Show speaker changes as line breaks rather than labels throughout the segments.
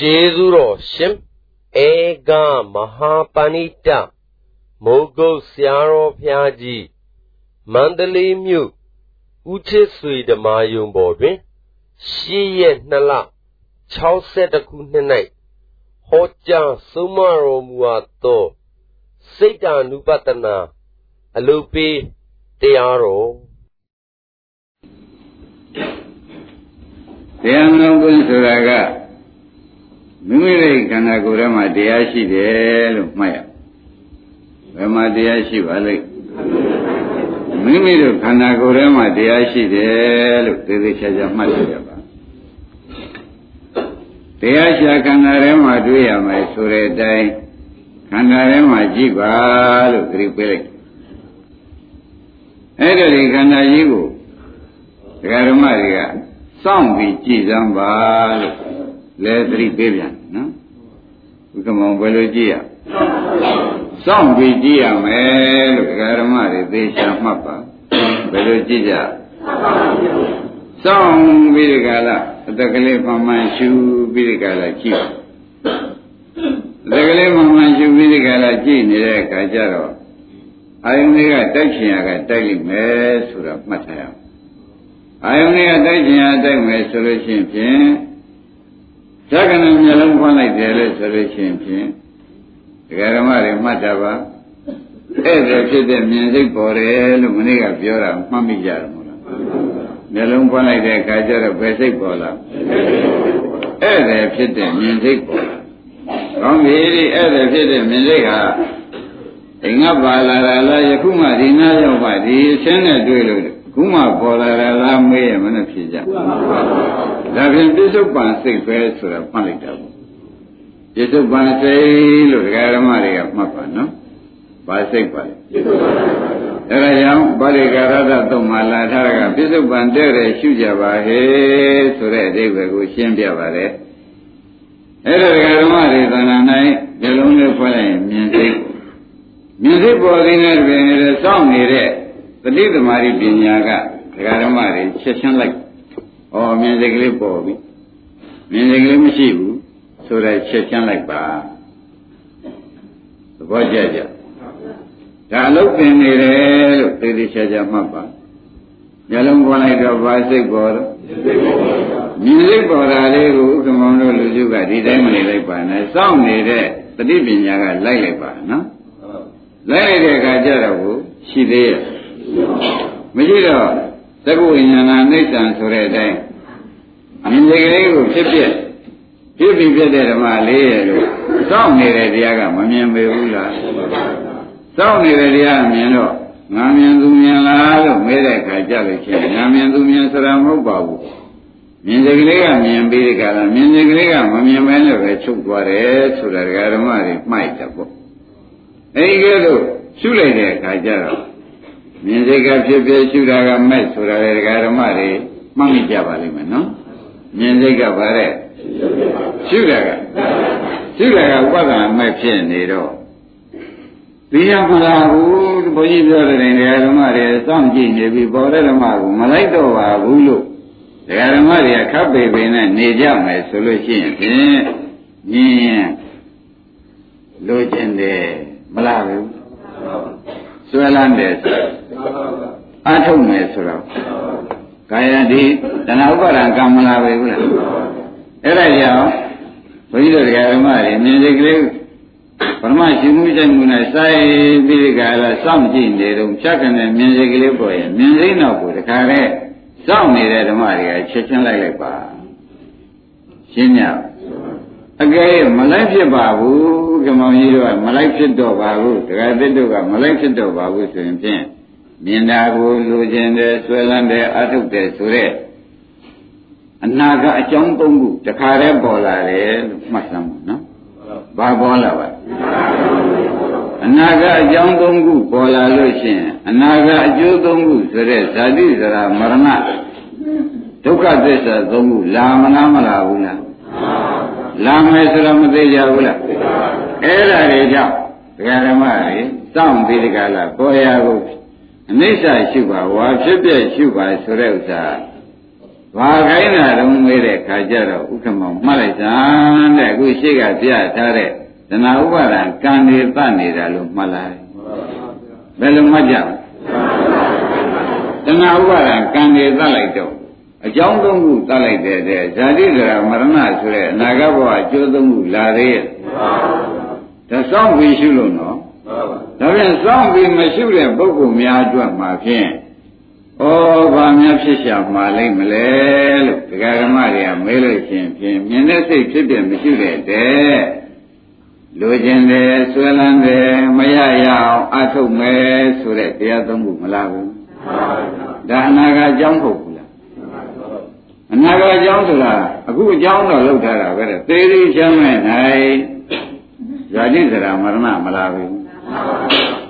ကျေးဇူးတော်ရှင်ဧကမဟာပဏိတမိုးကုတ်ဆရာတော်ဘုရားကြီးမန္တလေးမြို့ဦးချစ်ဆွေဓမ္မာယုံပေါ်တွင်ရှေ့ရက်2လ62ခုနှစ်၌ဟောကြားဆုံးမတော်မူအပ်သောစိတ်တ ानु ပတနာအလုပေးတရားတော်
တရားလုံးကွင်းဆိုတာက မိမိရဲ့ခန္ဓာကိုယ်ထဲမှာတရားရှိတယ်လို့မှတ်ရဘယ်မှာတရားရှိပါလိမ့်မိမိတို့ခန္ဓာကိုယ်ထဲမှာတရားရှိတယ်လို့သေသေးချာချာမှတ်ရပါတရားရှာခန္ဓာထဲမှာတွေ့ရမယ်ဆိုတဲ့အတိုင်းခန္ဓာထဲမှာကြည့်ပါလို့ကြိပေးလိုက်အဲ့ဒါဒီခန္ဓာကြီးကိုဒကာဓမ္မတွေကစောင့်ပြီးကြည်စမ်းပါလို့လဲသတိပေးပြန်နော် ဥက္ကမောင်ဘယ်လိုကြည့်ရစောင့်ပြီးကြည့်ရမယ်လို့ဒကာဓမ္မတွေသေချာမှတ်ပါဘယ်လိုကြည့်ကြစောင့်ပြီးဒီကလာအတကလေးမှန်မှန်ရှုပြီးဒီကလာကြည့်အတကလေးမှန်မှန်ရှုပြီးဒီကလာကြည့်နေတဲ့အခါကျတော့အာယုန်တွေကတိုက်ချင်ရကတိုက်လိမ့်မယ်ဆိုတာမှတ်ထားရအောင်အာယုန်တွေကတိုက်ချင်ရတိုက်မယ်ဆိုလို့ရှိရင် ဖြင့်သက္ကနမျက်လုံးဖွင့်လိုက်တယ်လို့ဆိုလို့ရှိရင်ဖြင့်ဒကာဓမ္မတွေမှတ်တာပါအဲ့ဒါဖြစ်တဲ့မြင်စိတ်ပေါ်တယ်လို့မနေ့ကပြောတာမှတ်မိကြတယ်မို့လားမျက်လုံးဖွင့်လိုက်တဲ့အခါကျတော့ဘယ်စိတ်ပေါ်လာအဲ့ဒါဖြစ်တဲ့မြင်စိတ်ပေါ်လာကောင်းပြီအဲ့ဒါဖြစ်တဲ့မြင်စိတ်ဟာအိမ်ကပါလာတာလားယခုမှဒီနားရောက်ပါဒီအချင်းနဲ့တွေ့လို့ ခုမှပေါ်လာတာလားမေးရမနဲ့ဖြစ်ကြဒါဖြင့်ပြစ္ဆုတ်ပန်စိတ်ပဲဆိုတာမှတ်လိုက်တာပေါ့ပြစ္ဆုတ်ပန်စိတ်လို့ဒကာဓမ္မတွေကမှတ်ပါနော်ဘာစိတ်ပါလဲအဲဒါကြောင့်ပါဠိကာရဒသုံးမှာလာထားတာကပြစ္ဆုတ်ပန်တဲ့တယ်ရှုကြပါဟဲ့ဆိုတဲ့အဓိပ္ပာယ်ကိုရှင်းပြပါတယ်အဲ့ဒါဒကာဓမ္မတွေသဏ္ဍာန်၌ဒီလုံးလေးဖွင့်လိုက်ရင်မြင်စိတ်မြင်စိတ်ပေါ်နေတဲ့တွင်လည်းစောင့်နေတဲ့ တတိသမารိပညာကဒကာဓမ္မတွေချက်ချင်းလိုက်ဩမြင်စိတ်ကလေးပေါ်ပြီမြင်စိတ်ကလေးမရှိဘူးဆိုတော့ချက်ချင်းလိုက်ပါသဘောကျကြဒါအလုပ်ပြင်နေတယ်လို့သေသေးချာချာမှတ်ပါမျက်လုံးပေါ်လိုက်တော့ဘာစိတ်ပေါ်တော့မြင်စိတ်ပေါ်တာလေးကိုဥက္ကမောင်တို့လူစုကဒီတိုင်းမနေလိုက်ပါနဲ့စောင့်နေတဲ့တတိပညာကလိုက်လိုက်ပါနော်လိုက်လိုက်တဲ့အခါကျတော့ကိုရှိသေးရဲ့ မရှိတော့သက္ကဝိညာဏအိဋ္ဌံဆိုတဲ့အတိုင်းမြင်စိတ်ကလေးကိုဖြစ်ဖြစ်ဖြစ်ပြီးဖြစ်တဲ့ဓမ္မလေးရဲ့လို့စောင့်နေတဲ့တရားကမမြင်ပေဘူးလားစောင့်နေတဲ့တရားမြင်တော့ငါမြင်သူမြင်လားလို့မေးတဲ့အခါကြလို့ချင်းငါမြင်သူမြင်ဆိုတာမဟုတ်ပါဘူးမြင်စိတ်ကလေးကမြင်ပြီးတဲ့ကလာမြင်စိတ်ကလေးကမမြင်မဲလို့ပဲချုပ်သွားတယ်ဆိုတာဓမ္မတွေမှိုက်တယ်ပေါ့အဲဒီကဲလို့ရှုလိုက်တဲ့အခါကျတော့ မြင်စိတ်ကဖြစ်ဖြစ်ရှုတာကမဲ့ဆိုတာလေဓမ္မတွေမှတ်မိကြပါလိမ့်မယ်နော်မြင်စိတ်ကဗါတဲ့ရှုတာကရှုတာကဥပဒနာမဲ့ဖြစ်နေတော့သိရမလားဘူးဘုန်းကြီးပြောတဲ့တရားဓမ္မတွေစောင့်ကြည့်နေပြီပေါ်တဲ့ဓမ္မကိုမလိုက်တော့ပါဘူးလို့တရားဓမ္မတွေကခပ်ပေပေနဲ့နေကြမယ်ဆိုလို့ရှိရင်ဖြင့်ညင်းလိုချင်တယ်မလားဘူးဆွဲလန်းတယ်ဆို အထုတ်မယ်ဆိုတော့ကာယတိတဏှာဥပါဒံကံမလာပဲဘူးလားအဲ့ဒါကြောင့်ဘုန်းကြီးတို့တရားဓမ္မတွေမြင်စိတ်ကလေးပရမရှိမှုစိတ်မှုနဲ့စိုက်ပြီးဒီကလာစောင့်ကြည့်နေတော့ဖြတ်ကနေမြင်စိတ်ကလေးပေါ်ရင်မြင်စိတ်နောက်ကိုတခါနဲ့စောင့်နေတဲ့ဓမ္မတွေကချက်ချင်းလိုက်လိုက်ပါရှင်းညအကယ်မလိုက်ဖြစ်ပါဘူးကမောင်ကြီးတို့ကမလိုက်ဖြစ်တော့ပါဘူးတခါသစ်တို့ကမလိုက်ဖြစ်တော့ပါဘူးဆိုရင်ဖြင့် မြင်တာကိုလူကျင်တယ်ဆွဲလန်းတယ်အထုတ်တယ်ဆိုတဲ့အနာကအကြောင်းသုံးခုတခါတည်းပေါ်လာတယ်လို့မှတ်စမ်းပါနော်ဘာပေါ်လာပါအနာကအကြောင်းသုံးခုပေါ်လာလို့ရှိရင်အနာကအကျိုးသုံးခုဆိုတဲ့ဇာတိဇရာမရဏဒုက္ခသစ္စာသုံးခုလာမလားမလာဘူးလားလာမယ်ဆိုတော့မသိကြဘူးလားအဲ့ဒါတွေကြောင့်ဒကာဓမ္မတွေစောင့်ပြီးဒီကလာပေါ်ရဖို့ အနိစ္စရှိပါဝါဖြစ်ပြရှုပါဆိုတဲ့ဥစ္စာဘဘာခိုင်းတာတော့မေးတဲ့ခါကျတော့ဥက္ကမောင်မှတ်လိုက်စမ်းတဲ့အခုရှိကပြထားတဲ့သနာဥပါဒံကံနေသနေတာလို့မှတ်လိုက်ဘယ်လိုမှတ်ကြလဲသနာဥပါဒံကံနေသလိုက်တော့အကြောင်းသုံးခုသတ်လိုက်တဲ့တဲ့ဇာတိဇရာမရဏဆိုတဲ့အနာဂတ်ဘဝအကျိုးသုံးခုလာသေးရဲ့ဒါစောင့်ပြီးရှုလို့နော် ဒါပြန်စောင့်ပြီးမရှုတဲ့ပုဂ္ဂိုလ်များအတွက်မှာဖြင့်ဩဘာများဖြစ်ရှာမှာလိမ့်မလဲလို့ဒကာဓမ္မတွေကမေးလို့ရှင်ဖြင့်မြင်တဲ့စိတ်ဖြစ်ပြမရှိတဲ့တဲ့လိုချင်တယ်ဆွဲလန်းတယ်မရရအောင်အထုတ်မယ်ဆိုတဲ့တရားသုံးခုမလားဘူးဒါအနာဂတ်အကြောင်းဟုတ်ဘူးလားအနာဂတ်အကြောင်းဆိုတာအခုအကြောင်းတော့လောက်ထားတာပဲတဲ့သေသေးချမ်းမဲ့နိုင်ဇာတိဇရာမရဏမလားဘူး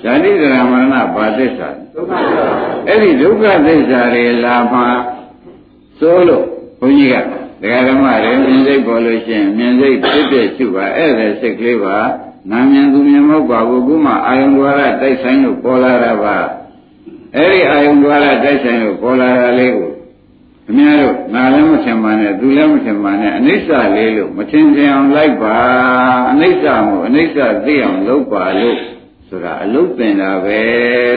ဇာတိဇရာမရဏဘာသစ္စာအဲ့ဒီဒုက္ခသစ္စာတွေလာမှစိုးလို့ဘုန်းကြီးကဒကာဓမ္မတွေမြင်စိတ်ပေါ်လို့ရှိရင်မြင်စိတ်ဖြစ်ဖြစ်ရှုပါအဲ့ဒါစိတ်ကလေးပါနာမြင်သူမြင်မဟုတ်ပါဘူးခုမှအာယုံဒွါရတိုက်ဆိုင်လို့ပေါ်လာတာပါအဲ့ဒီအာယုံဒွါရတိုက်ဆိုင်လို့ပေါ်လာတာလေးကိုအများတို့ငါလည်းမထင်ပါနဲ့သူလည်းမထင်ပါနဲ့အနိစ္စလေးလို့မထင်ကြအောင်လိုက်ပါအနိစ္စမို့အနိစ္စသိအောင်လုပ်ပါလို့ ဆိုတာအလုတ်ပင်တာပဲ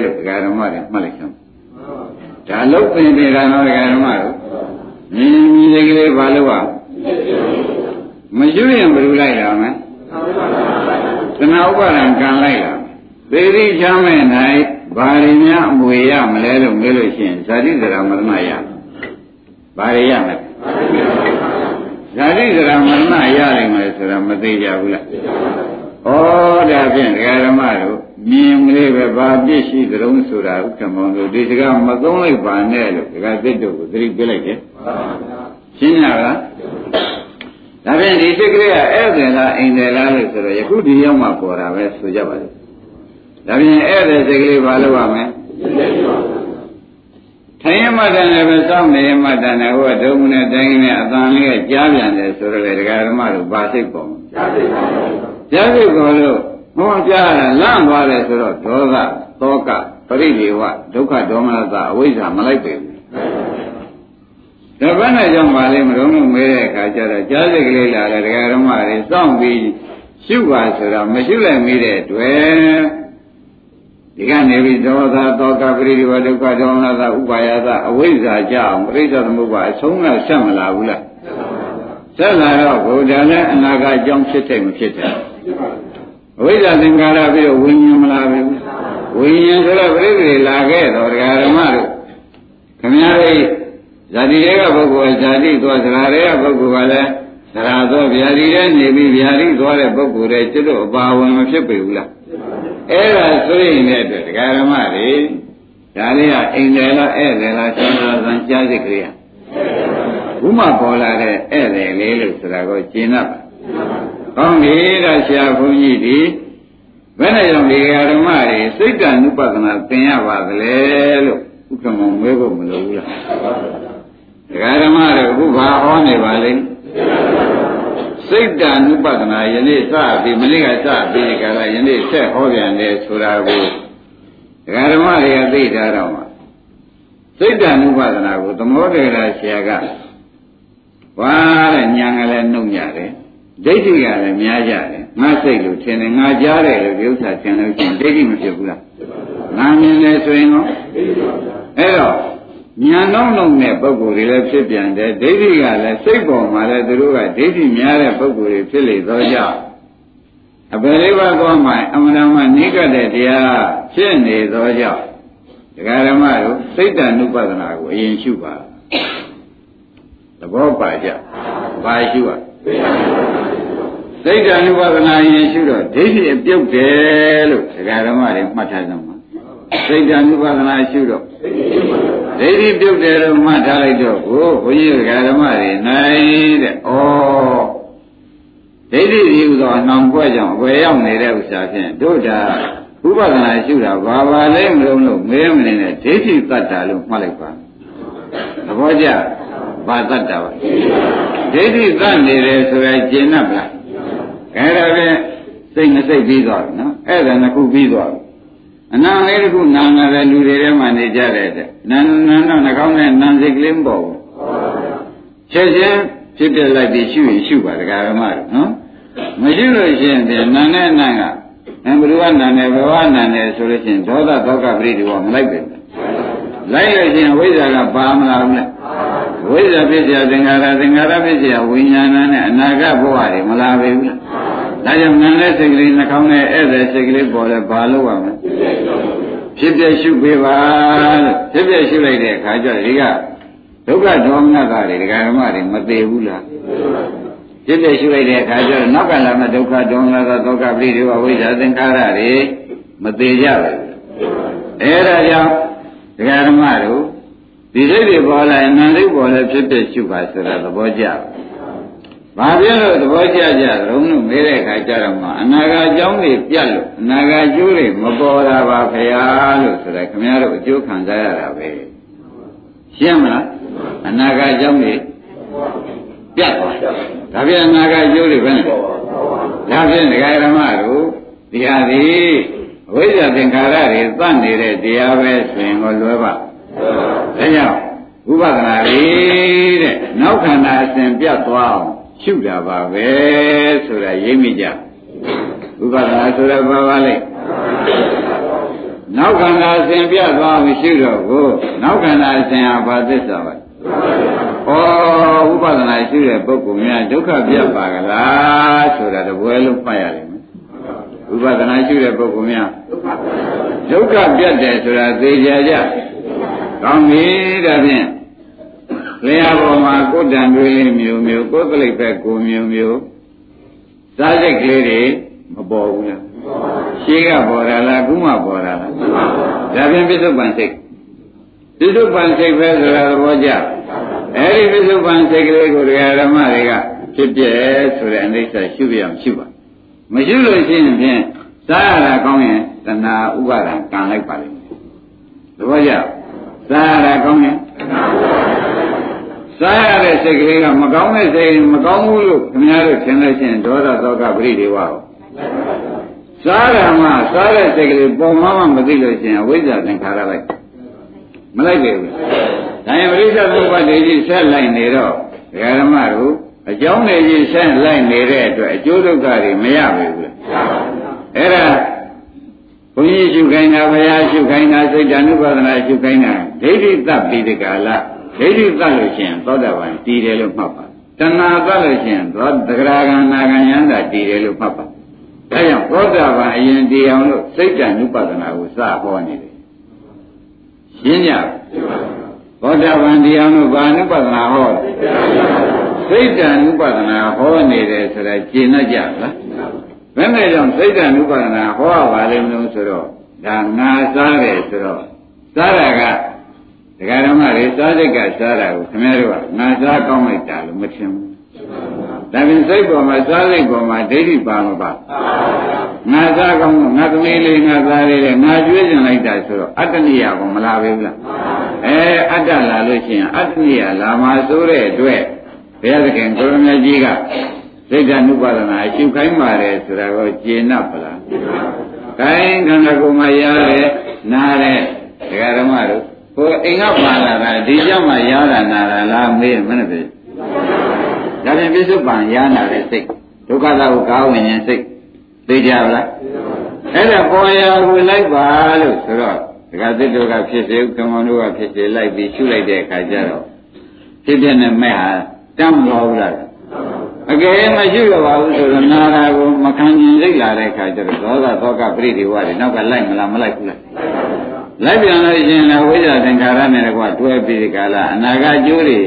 လို့ဒကာဓမ္မတွေမှတ်လိုက်ချင်ဒါအလုတ်ပင်နေတာတော့ဒကာဓမ္မတို့မြင်မြင်လေးကလေးဘာလို့อ่ะမရှိရင်ဘယ်လိုလိုက်ရမလဲသနာဥပါဒံကံလိုက်တာသေတိချမ်းမဲ့နိုင်ဘာရင်းများအမွေရမလဲလို့မေးလို့ရှိရင်ဇာတိဇရာမရဏရဘာရရမလဲဇာတိဇရာမရဏရနိုင်မယ်ဆိုတာမသေးကြဘူးလား ဩဒါဖြင့်ဒကာဓမ္မတို့မြင်ကလေးပဲဘာပြည့်ရှိသတုံးဆိုတာဥက္ကမောတို့ဒီစကားမသုံးလိုက်ပါနဲ့လို့ဒကာသစ်တို့ကိုသတိပေးလိုက်တယ်ရှင်းရလားဒါဖြင့်ဒီစိတ်ကလေးကဧည့်သည်လားအိမ်သည်လားလို့ဆိုတော့ယခုဒီရောက်မှပေါ်တာပဲဆိုကြပါလိမ့်ဒါဖြင့်ဧည့်သည်စိတ်ကလေးဘာလုပ်ရမလဲထိုင်ရမှတန်လည်းပဲစောင့်နေရမှတန်လည်းဟိုဒုံနဲ့တိုင်းနဲ့အတန်လေးကကြားပြန်တယ်ဆိုတော့လေဒကာဓမ္မတို့ဘာစိတ်ပေါ်ကြားစိတ်ပေါ် ကြားစိတ်ပေါ်လို့ဟောကြားရလန့်သွားတယ်ဆိုတော့ဒေါသသောကပရိဒေဝဒုက္ခဒေါမနတအဝိဇ္ဇာမလိုက်ပေဘူးဒါဘယ်နဲ့ကြောင့်ပါလဲမတော်လို့မဲတဲ့အခါကျတော့ကြားစိတ်ကလေးလာတယ်ဒကာဓမ္မတွေစောင့်ပြီးရှုပါဆိုတော့မရှုလိုက်မိတဲ့အတွက်ဒီကနေပြီးဒေါသသောကပရိဒီဝဒုက္ခဒေါမနသဥပါယသအဝိဇ္ဇာကြောင့်ပရိစ္ဆေသမုပ္ပါအဆုံးကဆက်မလာဘူးလားဆက်လာတော့ဘုရားနဲ့အနာဂတ်အကြောင်းဖြစ်တဲ့မဖြစ်တဲ့အ ဝိဇ္ဇာသင်္ကာရပြီးတော့ဝိညာဉ်မလာဘူးဝိညာဉ်ဆိုတော့ပရိသေလာခဲ့တော့ဒကာဓမ္မတို့ခမည်းတော်ဇာတိတွေကပုဂ္ဂိုလ်ဇာတိသွားဇရာတွေကပုဂ္ဂိုလ်ကလည်းဇရာသောဗျာတိတွေနေပြီးဗျာတိသွားတဲ့ပုဂ္ဂိုလ်တွေကျွတ်အပါဝင်မဖြစ်ပေဘူးလားအဲ့ဒါဆိုရင်လည်းဒကာဓမ္မတွေဒါလေးကအိမ်တယ်လားဧည့်တယ်လားဆန္ဒဆန်းကြားစိတ်ကလေးကဘုမပေါ်လာတဲ့ဧည့်တယ်လေးလို့ဆိုတာကိုကျင့်တတ်ပါ ကောင်းပြီဒါဆရာဘုန်းကြီးဒီဘယ်နဲ့ကြောင့်ဒီဃာဓမ္မတွေစိတ်တဏှုပဒနာသင်ရပါသလဲလို့ဥက္ကမမဲဖို့မလိုဘူးလားဒကာဓမ္မတွေအခုဘာဟောနေပါလိမ့်စိတ်တဏှုပဒနာယနေ့စပြီးမနေ့ကစပြီးဒီကရယနေ့ဆက်ဟောပြန်တယ်ဆိုတာကိုဒကာဓမ္မတွေကသိထားတော့မှစိတ်တဏှုပဒနာကိုသမောတေရာဆရာကဘာတဲ့ညာကလည်းနှုတ်ညတယ် ဒိဋ္ဌိကလည်းများကြတယ်ငါစိတ်လို့ထင်တယ်ငါကြားတယ်လို့ဒီဥစ္စာထင်လို့ရှိရင်ဒိဋ္ဌိမဖြစ်ဘူးလားငါမြင်တယ်ဆိုရင်တော့အဲ့တော့ညာနှောင်းနှောင်းတဲ့ပုံကိုယ်တွေလည်းဖြစ်ပြန်တယ်ဒိဋ္ဌိကလည်းစိတ်ပေါ်မှာလည်းသူတို့ကဒိဋ္ဌိများတဲ့ပုံကိုယ်တွေဖြစ်လေသောကြောင့်အပယ်လေးပါးသွားမှအမှန်တမ်းနိကတဲ့တရားဖြစ်နေသောကြောင့်ဒကာဓမ္မတို့စိတ်တ ानु ပဒနာကိုအရင်ရှုပါသဘောပါကြဘာရှုရ စိတ်ဓာတ်ဝဒနာရင်ရှုတော့ဒိဋ္ဌိအပြုတ်တယ်လို့ဒကာဓမ္မတွေမှတ်ထားကြမှာစိတ်ဓာတ်ဝဒနာရှုတော့ဒိဋ္ဌိပြုတ်တယ်လို့မှတ်ထားလိုက်တော့ဘုဘုန်းကြီးဒကာဓမ္မတွေနိုင်တဲ့ဩဒိဋ္ဌိဒီဥသောအနှောင်ပွဲကြောင့်အဝယ်ရောက်နေတဲ့ဥစ္စာဖြင့်တို့တာဥပဒနာရှုတာဘာပါလဲမလို့လို့မဲမနေနဲ့ဒိဋ္ဌိတတ်တာလို့မှတ်လိုက်ပါသဘောကျ ဘာတတ်တာပါဒိဋ္ဌိတတ်နေတယ်ဆိုရင်ကျင်납လားအဲဒါဖြင့်စိတ်နှစိတ်ပြီးသွားပြီနော်အဲ့ဒါနှစ်ခုပြီးသွားပြီအနံလေးတစ်ခုနာငါပဲလူတွေထဲမှာနေကြတယ်တဲ့နန်းနန်းတော့နှကောင်းနဲ့နန်းစိတ်ကလေးမပေါ်ဘူးချက်ချင်းဖြစ်ပြလိုက်ပြီးရှုရင်ရှုပါဒကာရမတို့နော်မရှိလို့ရှိရင်ပြန်နန်းနဲ့နန်းကဘယ်လိုကနန်းနဲ့ဘဝနန်းနဲ့ဆိုလို့ရှိရင်ဒေါသဒုက္ခပရိဒီဝမလိုက်ပဲ လိုက်လိုက်ခြင်းဝိဇ္ဇာကပါမလာဘူးလားဝိဇ္ဇာပြည့်စရာသင်္ခါရသင်္ခါရပြည့်စရာဝိညာဏနဲ့အနာဂတ်ဘဝတွေမလာပေဘူးလားဒါကြောင့်ငန်တဲ့စိတ်ကလေးနှာခေါင်းနဲ့ဧည့်သည်စိတ်ကလေးပေါ်လဲဘာလို့ရမလဲဖြစ်ပြရှုပေးပါလို့ဖြစ်ပြရှုလိုက်တဲ့အခါကျတော့ဒီကဒုက္ခဒေါမနတာတွေဒကာဓမ္မတွေမသေးဘူးလားဖြစ်ပြရှုလိုက်တဲ့အခါကျတော့နောက်ကလာမဲ့ဒုက္ခဒေါမနတာဒုက္ခပရိဒေဝဝိဇ္ဇာသင်္ခါရတွေမသေးကြဘူးအဲ့ဒါကြောင့် ဒကာဓမ္မတို့ဒီစိတ်တွေပေါ်လာရင်နာမ်စိတ်ပေါ်လဲဖြစ်ဖြစ်ရှုပါဆိုတာသဘောကျဘာဖြစ်လို့သဘောကျကြတုံးလို့မေးတဲ့အခါကျတော့မှအနာဂတ်အကြောင်းတွေပြတ်လို့အနာဂတ်ကျိုးတွေမပေါ်တာပါဖရာလို့ဆိုတာခင်ဗျားတို့အကျိုးခံစားရတာပဲရှင်းမလားအနာဂတ်ကြောင့်နေပြတ်သွားဒါပြန်အနာဂတ်ကျိုးတွေပဲဒါဖြင့်ဒကာရမတို့ဒီဟာဒီ အဝိဇ္ဇာသင်္ခါရတွေသတ်နေတဲ့တရားပဲဆိုရင်ကိုလွယ်ပါဒါကြောင့်ဥပဒနာလေးတဲ့နောက်ခန္ဓာအစဉ်ပြတ်သွားအောင်ရှုတာပါပဲဆိုတာရိပ်မိကြဥပဒနာဆိုတာဘာပါလဲနောက်ခန္ဓာအစဉ်ပြတ်သွားအောင်ရှုတော့ကိုနောက်ခန္ဓာအစဉ်ဟာဘာသစ္စာပါဩဥပဒနာရှိတဲ့ပုဂ္ဂိုလ်များဒုက္ခပြတ်ပါကလားဆိုတာတပွဲလုံးမှတ်ရလိမ့်မယ် ဥပဒနာရှိတဲ့ပုဂ္ဂိုလ်များဒုက္ခပြတ်တယ်ဆိုတာသိကြကြကောင်းပြီဒါဖြင့်လျှာပေါ်မှာကိုယ်တံတွေးမျိုးမျိုးကိုယ်ကလေးပဲကိုမျိုးမျိုးစားစိတ်ကလေးတွေမပေါ်ဘူးလားရှင်းကပေါ်တာလားခုမှပေါ်တာလားဒါဖြင့်ပြစ္ဆုတ်ပန်စိတ်ပြစ္ဆုတ်ပန်စိတ်ပဲဆိုတာသဘောကျအဲ့ဒီပြစ္ဆုတ်ပန်စိတ်ကလေးကိုတရားဓမ္မတွေကဖြစ်ပြဲဆိုတဲ့အနိစ္စရှုပြအောင်ရှုပါ မရှုလို့ရှိရင်ဖြင့်စားရတာကောင်းရင်တဏှာဥပါဒံကံလိုက်ပါလိမ့်မယ်သဘောကျစားရတာကောင်းရင်စားရတဲ့စိတ်ကလေးကမကောင်းတဲ့စိတ်မကောင်းဘူးလို့ခင်ဗျားတို့ထင်လို့ရှိရင်ဒေါသသောကပရိဒေဝရောစားရမှစားတဲ့စိတ်ကလေးပုံမှန်မှမသိလို့ရှိရင်အဝိဇ္ဇာသင်္ခါရလိုက်မလိုက်ပဲဘူး။ဒါရင်ပရိစ္ဆေသမုပ္ပါဒိကြီးဆက်လိုက်နေတော့ဒကာဓမ္မတို့ အကြောင်းတွေကြီးဆက်လိုက်နေတဲ့အတွက်အကျိုးဒုက္ခတွေမရဘူးလေ။အဲ့ဒါဘုန်းကြီးရှုခိုင်းတာဘုရားရှုခိုင်းတာစိတ်ဓာနုပါဒနာရှုခိုင်းတာဒိဋ္ဌိသပိတကာလဒိဋ္ဌိသလို့ရှိရင်သောတာပန်တည်တယ်လို့မှတ်ပါတဏှာသလို့ရှိရင်သောတဂရဂံနာဂံယန္တာတည်တယ်လို့မှတ်ပါဒါကြောင့်သောတာပန်အရင်တည်အောင်လို့စိတ်ဓာနုပါဒနာကိုစဟောနေတယ်ရှင်းကြသောတာပန်တရားတို့ဘာနုပဒနာဟော စိတ်တ ानु ပဒနာဟောနေတယ်ဆိုတာရှင်းတတ်ကြလားဘယ်နဲ့ကြောင့်စိတ်တ ानु ပဒနာဟောရပါလိမ့်မလို့ဆိုတော့ဒါငါစားတယ်ဆိုတော့စားတာကဒကာဓမ္မတွေစားစိတ်ကစားတာကိုခင်ဗျားတို့ကငါစားကောင်းလိုက်တာလို့မထင်ဘူးဒါပြင်စိတ်ပေါ်မှာစားစိတ်ပေါ်မှာဒိဋ္ဌိပါမပါငါစားကောင်းငါသမီးလေးငါသားလေးငါကျွေးကျင်လိုက်တာဆိုတော့အတ္တနိယကမလာဘူးလားအဲအတ္တလာလို့ရှိရင်အတ္တနိယလာမှာဆိုတဲ့အတွက် ဘုရားသခင်ကိုရမကြီးကစိတ်ဓာနုပါဒနာအရှုခိုင်းပါတယ်ဆိုတာကိုကျေနပ်ပလားခိုင်းခန္ဓာကိုယ်မှာရတယ်နားတယ်ဒကာဓမ္မတို့ဟိုအိမ်ကပါလာတာဒီကြောင့်မှရတာနာတာလားမေးမနဲ့ပြီဒါပြန်ပြစ္ဆုတ်ပံရနာတဲ့စိတ်ဒုက္ခသာကိုကားဝင်ရင်စိတ်သိကြပါလားအဲ့ဒါပေါ်ရဝင်လိုက်ပါလို့ဆိုတော့ဒကာသစ်တို့ကဖြစ်စေဥက္ကမတို့ကဖြစ်စေလိုက်ပြီးရှုလိုက်တဲ့အခါကျတော့ဖြစ်ပြတဲ့မဲ့ဟာ တမ်းမတော်ဘူးလားအကယ်မရှိရပါဘူးဆိုတော့နာရာကိုမခံကျင်စိတ်လာတဲ့အခါကျတော့သောတာသောကပရိဒီဝတွေနောက်ကလိုက်မလားမလိုက်ဘူးလားလိုက်ပြန်လို့ရှိရင်လည်းဝိဇ္ဇာသင်္ခါရနဲ့ကွာတွဲပြီးဒီကလာအနာဂတ်ကျိုးတွေ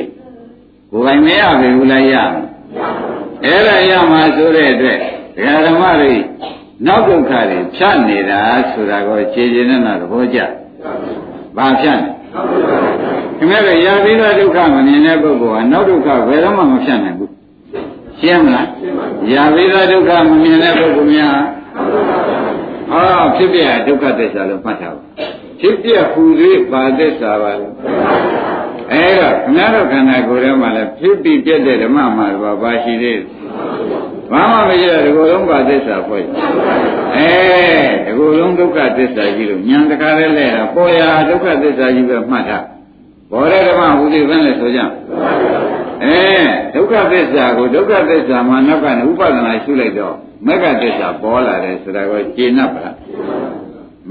ကိုယ်ပိုင်မရပြီဘူးလားရအဲ့ဒါရမှာဆိုတဲ့အတွက်ဒကာဓမ္မတွေနောက်ဒုက္ခတွေဖြတ်နေတာဆိုတာကိုခြေခြေနဲ့နာသဘောကျဘာဖြတ်နေ ခင်ဗျားတို့ရာပြီးတော့ဒုက္ခမမြင်တဲ့ပုဂ္ဂိုလ်ကနောက်ဒုက္ခဘယ်တော့မှမဖြတ်နိုင်ဘူးရှင်းမလားရာပြီးတော့ဒုက္ခမမြင်တဲ့ပုဂ္ဂိုလ်များအော်ဖြစ်ပြဒုက္ခသစ္စာလို့မှတ်ထားပါဖြစ်ပြဟူသေးပါသစ္စာပါလို့အဲဒါခဏတော့ခန္ဓာကိုယ်ထဲမှာလည်းဖြစ်ပြီးပြည့်တဲ့ဓမ္မမှာဘာပါရှိသေးဘာမှမရှိတဲ့ဒီကိုယ်လုံးပါသစ္စာဖွဲ့အဲဒီကိုယ်လုံးဒုက္ခသစ္စာကြီးလို့ဉာဏ်တကားလေးလဲတာပေါ်ရာဒုက္ခသစ္စာကြီးပဲမှတ်ထား ဘောရဓမ္မဟူသေးဘယ်နဲ့ဆိုကြအဲဒုက္ခသစ္စာကိုဒုက္ခသစ္စာမှာနောက်ကနေဥပဒနာရှုလိုက်တော့မဂ္ဂသစ္စာပေါ်လာတယ်ဆိုတာကိုကျေနပ်ပါလား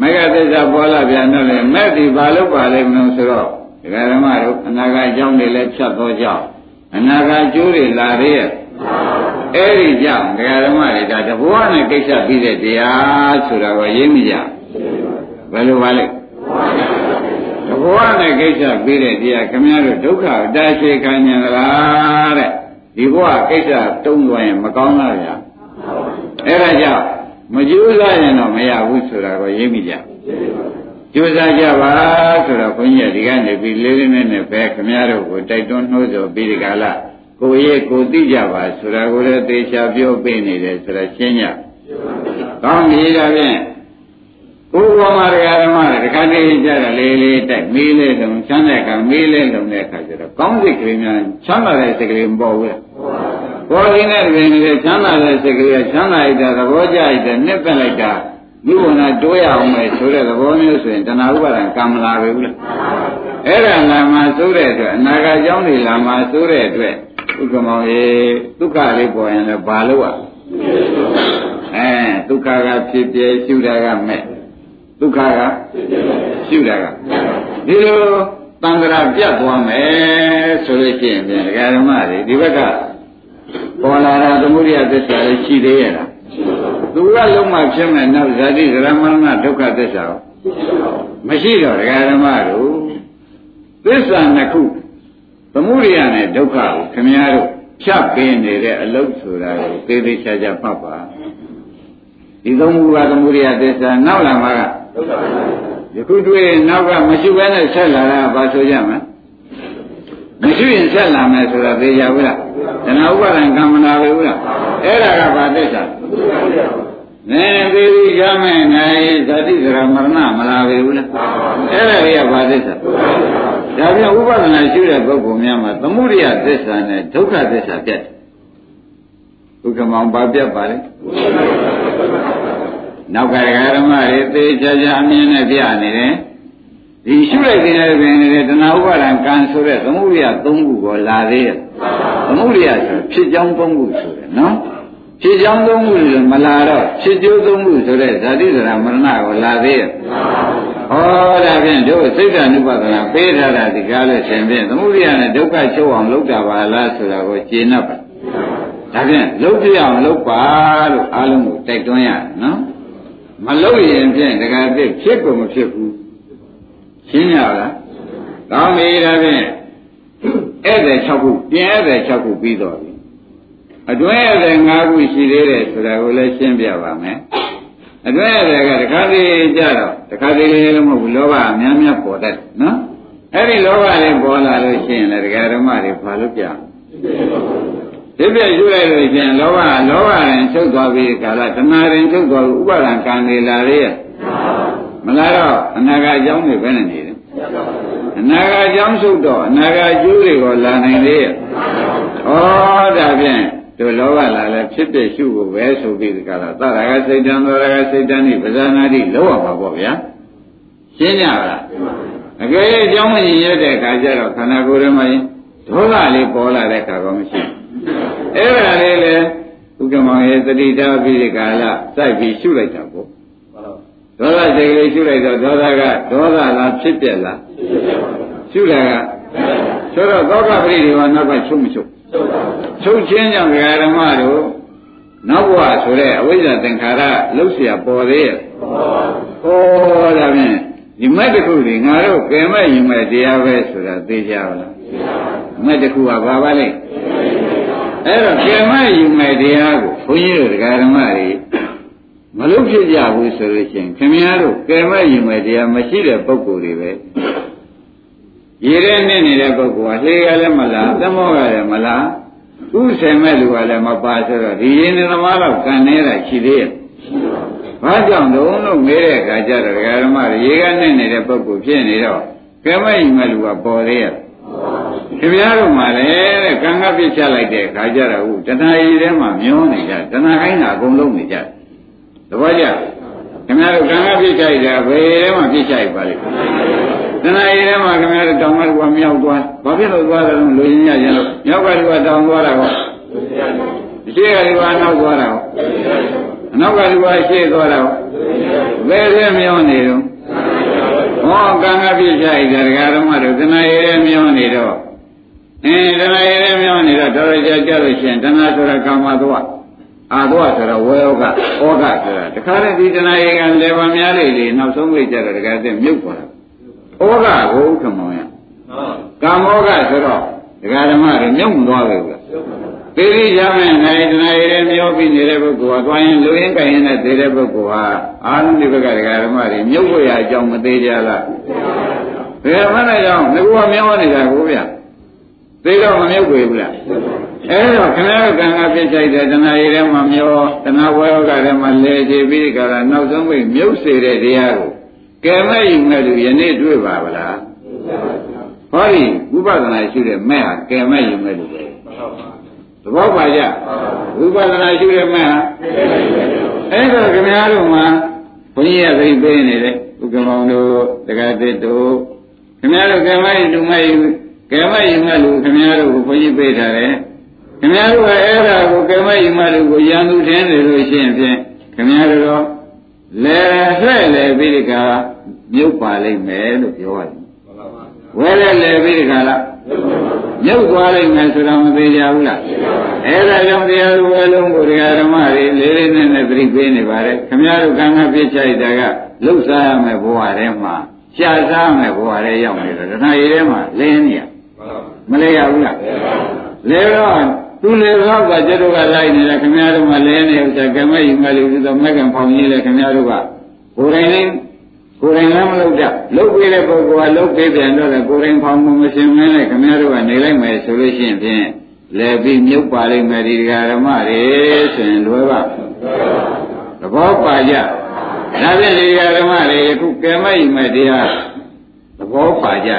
မဂ္ဂသစ္စာပေါ်လာပြန်တော့လေမဲ့ဒီဘာလို့ပါလဲမလို့ဆိုတော့ဒကာဓမ္မတို့အနာဂတ်အကြောင်းတွေလည်းဖြတ်သောကြောင့်အနာဂတ်ကျိုးတွေလာသေးရဲ့အဲ့ဒီကြောင့်ဒကာဓမ္မတွေဒါတဘောနဲ့ကိစ္စပြီးတဲ့တရားဆိုတာကိုရင်းမိကြဘယ်လိုပါလဲ တဘောနဲ့ကိစ္စပြီးတဲ့တရားခင်ဗျားတို့ဒုက္ခအတရှိခံဉာဏ်လားတဲ့ဒီဘဝကိစ္စတုံးသွားရင်မကောင်းလားဗျာအဲ့ဒါကြောင့်မကြိုးစားရင်တော့မရဘူးဆိုတာကိုရင်းမိကြကြိုးစားကြပါဆိုတော့ဘုန်းကြီးကဒီကနေပြီးလေးလေးနဲ့နဲ့ပဲခင်ဗျားတို့ကိုတိုက်တွန်းနှိုးဆော်ပြီးဒီကလာကိုရဲ့ကိုသိကြပါဆိုတာကိုလည်းသေချာပြောပေးနေတယ်ဆိုတာရှင်းကြကောင်းပြီဒါဖြင့် ဘုရားမရဓမ္မတွေတခါတည်းကြတာလေးလေးတိုက်မေးလေးလုံးချမ်းတဲ့အခါမေးလေးလုံးတဲ့အခါကျတော့ကောင်းစိတ်ကလေးများချမ်းသာတဲ့စိတ်ကလေးမပေါ်ဘူးလားပေါ်ရင်းတဲ့တွင်လည်းချမ်းသာတဲ့စိတ်ကလေးချမ်းသာလိုက်တာသဘောကျလိုက်တဲ့နှစ်သက်လိုက်တာမိဘနာတိုးရအောင်မယ်ဆိုတဲ့သဘောမျိုးဆိုရင်တဏှာဥပါဒံကံမလာပဲဘူးလားအဲ့ဒါလာမှဆိုတဲ့အတွက်အနာဂတ်ကြောင်းတွေလာမှဆိုတဲ့အတွက်ဥက္ကမောင်ရေဒုက္ခလေးပေါ်ရင်လည်းဘာလို့ ਆ အဲဒုက္ခကဖြစ်ပြရှုတာကမဲ့ ဒုက္ခကရှုတာကဒီလိုတန်ត្រာပြတ်သွားမယ်ဆိုလို့ရှိရင်ပြန်ဒကာဓမ္မတွေဒီဘက်ကပေါ်လာတာသမုဒိယသစ္စာလေးရှိသေးရဲ့လားသူကလုံးမဖြစ်မဲ့နောက်ဇာတိဇရမရဏဒုက္ခသစ္စာမရှိတော့ဒကာဓမ္မတို့သစ္စာနှစ်ခုသမုဒိယနဲ့ဒုက္ခကိုခင်ဗျားတို့ဖြတ်ပင်နေတဲ့အလုပ်ဆိုတာကိုသေသေးချာချာမှတ်ပါဒီသုံးခုကသမုဒိယသစ္စာနောက်လာမှာကဒုက္ခ ယခုတွေ့နောက်ကမရှိဘဲနဲ့ဆက်လာတာဘာဆိုကြမလဲမရှိရင်ဆက်လာမယ်ဆိုတာသိကြဘူးလားတဏှာဥပါဒံကမ္မနာပဲဘူးလားအဲ့ဒါကဘာသစ္စာနဲသေဒီကမဲ့နိုင်ဇာတိစရမရဏမလာပဲဘူးလားအဲ့ဒါကြီးကဘာသစ္စာဒါပြန်ဥပဒနာရှိတဲ့ပုဂ္ဂိုလ်များမှာသမုဒိယသစ္စာနဲ့ဒုက္ခသစ္စာပြတ်တယ်ဒုက္ခမောင်ဘာပြတ်ပါလဲ နောက်ကဓမ္မတွေသေချာချာအမြင်နဲ့ပြနေတယ်ဒီရှုလိုက်တဲ့ပင်နေတဲ့တဏှာဥပါဒံကံဆိုတဲ့သမုဒိယ၃ခုကိုလာသေးရဲ့သမုဒိယဆိုဖြစ်ကြောင်း၃ခုဆိုတယ်နော်ဖြစ်ကြောင်း၃ခုဆိုမလာတော့ဖြစ်ကျိုး၃ခုဆိုတဲ့ဇာတိဇရာမရဏကိုလာသေးရဲ့ဟောဒါဖြင့်တို့စိတ်ဓာနုပါဒနာပေးထားတာဒီကားလို့ရှင်ဖြင့်သမုဒိယနဲ့ဒုက္ခချုပ်အောင်လုပ်တာပါလားဆိုတာကိုကျေနပ်ပါဒါဖြင့်လုပ်ပြအောင်လုပ်ပါလို့အားလုံးကိုတိုက်တွန်းရတယ်နော် မလုပ်ရင်ဖြင့်တခါပြည့်ဖြစ်ကိုမဖြစ်ဘူးရှင်းရလားကောင်းပြီဒါဖြင့်ဧည့်သည်6ခုပြင်ဧည့်သည်6ခုပြီးတော့ပြီအတွင်းဧည့်သည်5ခုရှိသေးတယ်ဆိုတာကိုလည်းရှင်းပြပါမယ်အတွင်းဧည့်သည်ကတခါတည်းကြတော့တခါတည်းလည်းမဟုတ်ဘူးလောဘအများများပေါ်တတ်နော်အဲ့ဒီလောဘလေးပေါ်လာလို့ရှိရင်လည်းတရားဓမ္မတွေဘာလို့ပြ ဒီပြည့်ယူလိုက်လို့ရှိရင်လောဘလောဘရင်ချုပ်သွားပြီးကာလတဏှာရင်ချုပ်သွားပြီးဥပါဒံကံနေလာရဲ့မလာတော့အနာဂတ်အကြောင်းတွေပဲနေတယ်အနာဂတ်အကြောင်းချုပ်တော့အနာဂတ်ကျိုးတွေကိုလာနိုင်လေရဲ့ဩဒါဖြင့်တို့လောဘလာလဲဖြစ်တဲ့ရှုကိုပဲဆိုပြီးဒီကလာသရဂစိတ်တံသောရဂစိတ်တံဤပဇာနာတိလောက်ရမှာပေါ့ဗျာရှင်းကြလားအကယ်၍အကြောင်းမရင်ရတဲ့အခါကျတော့ခန္ဓာကိုယ်ထဲမှာဒေါသလေးပေါ်လာတဲ့အခါကောမရှိ အဲ့ဒါလေးလေဥက္ကမောင်ရဲ့သတိထားပြီးဒီကာလစိုက်ပြီးရှုလိုက်တာပေါ့ဒေါသစိတ်လေးရှုလိုက်တော့ဒေါသကဒေါသလားဖြစ်ပြက်လားရှုတာကဆိုတော့သောကပရိဒီဝနောက်ကချုပ်မချုပ်ချုပ်ချင်းကြောင့်ဓမ္မတို့နောက်ဘဝဆိုတဲ့အဝိဇ္ဇာသင်္ခါရလှုပ်เสียပေါ်သေးရဲ့ဟောဒါဖြင့်ဒီမဲ့တစ်ခုဒီငါတို့ကဲမဲ့ယူမဲ့တရားပဲဆိုတာသိကြပါလားမဲ့တစ်ခုကဘာပါလဲ အဲ့တော့ကဲမဲ့ယူမဲ့တရားကိုဘုန်းကြီးတို့ဓမ္မတွေမလုပ်ဖြစ်ကြဘူးဆိုလို့ရှိရင်ခင်ဗျားတို့ကဲမဲ့ယူမဲ့တရားမရှိတဲ့ပုံကိုယ်တွေပဲရေထဲနဲ့နေတဲ့ပုဂ္ဂိုလ်ကလှေကလည်းမလားသမောကလည်းမလားဥဆယ်မဲ့လူကလည်းမပါဆိုတော့ဒီရင်းနေသမားတော့ကန်နေတာရှိသေးရဲ့ဘာကြောင့်တုံးလို့မေးတဲ့အခါကျတော့ဓမ္မရေကနဲ့နေတဲ့ပုဂ္ဂိုလ်ဖြစ်နေတော့ကဲမဲ့ယူမဲ့လူကပေါ်သေးရဲ့ ခင်ဗျားတို့မှလည်းတဲ့ကံကပြစ်ချလိုက်တဲ့အခါကျတော့ဟုတ်တဏှာရည်ထဲမှာမျောနေကြတဏှာခိုင်းတာအကုန်လုံးနေကြသဘောကျခင်ဗျားတို့ကံကပြစ်ချလိုက်တာဘယ်ထဲမှာပြစ်ချလိုက်ပါလိမ့်တဏှာရည်ထဲမှာခင်ဗျားတို့တောင်ကလူကမြောက်သွားဘာဖြစ်လို့သွားတယ်လို့လူရင်းရရင်လို့မြောက်ကလူကတောင်သွားတာကောရှေ့ကလူကနောက်သွားတာကောအနောက်ကလူကရှေ့သွားတာကောဘယ်ထဲမြောင်းနေတော့ ဟောကံကပြည့်ချလိုက်တယ်ဒကာဓမ္မတို့တဏှာရည်ထဲမြောင်းနေတော့အင်းတဏှာရည်ထဲမြောင်းနေတော့တော်တော်ကြာကြာလို့ရှိရင်တဏှာဆိုတာကာမသွားအာသောဆိုတော့ဝေယောကဩကဆိုတာတခါတည်းဒီတဏှာရည်ကလေပါများလေလေနောက်ဆုံးမိတ်ကြတော့တခါတည်းမြုပ်သွားတာဩကကိုခမောင်ရကာမောကဆိုတော့ဒကာဓမ္မတွေမြုပ်မသွားပဲကွာ သေတိရမယ်နိုင်တဏှာရည်မျောပြီးနေတဲ့ပုဂ္ဂိုလ်ဟာသွားရင်လူရင်းကြရင်နဲ့သေတဲ့ပုဂ္ဂိုလ်ဟာအာရုံဒီဘက်ကဒကာဓမ္မတွေမြုပ်ဖို့ရအကြောင်းမသေးကြလားဘယ်မှလည်းကြောင့်ငါကမျောနေတာကိုဗျသေတော့မမြုပ်ဘူးလားအဲဒါခင်ဗျားတို့ကံကပြစ်ချိုက်တဲ့တဏှာရည်ထဲမှာမျောတဏှာဝေယောကထဲမှာလဲချပြီးကြတာနောက်ဆုံးမိမြုပ်စေတဲ့တရားကိုကဲမဲ့ယူမဲ့လူယနေ့တွေ့ပါဗလားဟောဒီဥပဒနာရှိတဲ့မဲ့ဟာကဲမဲ့ယူမဲ့လူပဲ သဘောပါကြဥပဒနာရှိတဲ့မဲ့ဟာအဲ့ဒါခင်ဗျားတို့မှာဘုန်းကြီးကသိပေးနေတယ်ဥက္ကမောင်တို့တက္ကသစ်တို့ခင်ဗျားတို့ကဲမဲ့ယူမဲ့ယူကဲမဲ့ယူမဲ့လူခင်ဗျားတို့ကိုဘုန်းကြီးပေးထားတယ်ခင်ဗျားတို့ကအဲ့ဒါကိုကဲမဲ့ယူမဲ့လူကိုရန်သူထင်းနေလို့ရှိရင်ဖြင့်ခင်ဗျားတို့တော့လဲလှဲ့လေပြီးဒီကမြုပ်ပါလိမ့်မယ်လို့ပြောရတယ်ဝဲလဲလဲပြီးဒီကလား မြုပ်သွားလိမ့်မယ်ဆိုတာမသေးကြဘူးလားအဲ့ဒါကြောင့်တရားဝဲလုံးကိုတရားဓမ္မတွေလေးလေးနက်နက်သတိပေးနေပါတယ်ခင်ဗျားတို့ကံကပြစ်ချိုက်တာကလှုပ်ရှားရမယ်ဘဝထဲမှာရှားစားမယ်ဘဝထဲရောက်နေတယ်တဏှာရည်ထဲမှာလင်းနေရမလဲရဘူးလားလဲတော့သူလေတော့ကကျတော့ကလိုက်နေတယ်ခင်ဗျားတို့မှလဲနေဥစ္စာကမဲယူမဲ့လူဆိုတော့မက်ကံဖောင်ကြီးလေခင်ဗျားတို့ကကိုယ်တိုင်လေး ကိုယ်တိုင်လည်းမလုပ်တတ်လုပ်ပေးတဲ့ပုဂ္ဂိုလ်ကလုပ်ပေးပြန်တော့လေကိုယ်တိုင်ဖောင်မှုမရှင်မင်းနဲ့ခင်ဗျားတို့ကနေလိုက်မယ်ဆိုလို့ရှိရင်ဖြင့်လဲပြီးမြုပ်ပါလိမ့်မယ်ဒီဓမ္မတွေဆိုရင်လွယ်ပါသဘောပါကြဒါဖြင့်ဒီဓမ္မတွေယခုကဲမဲယူမဲ့တရားသဘောပါကြ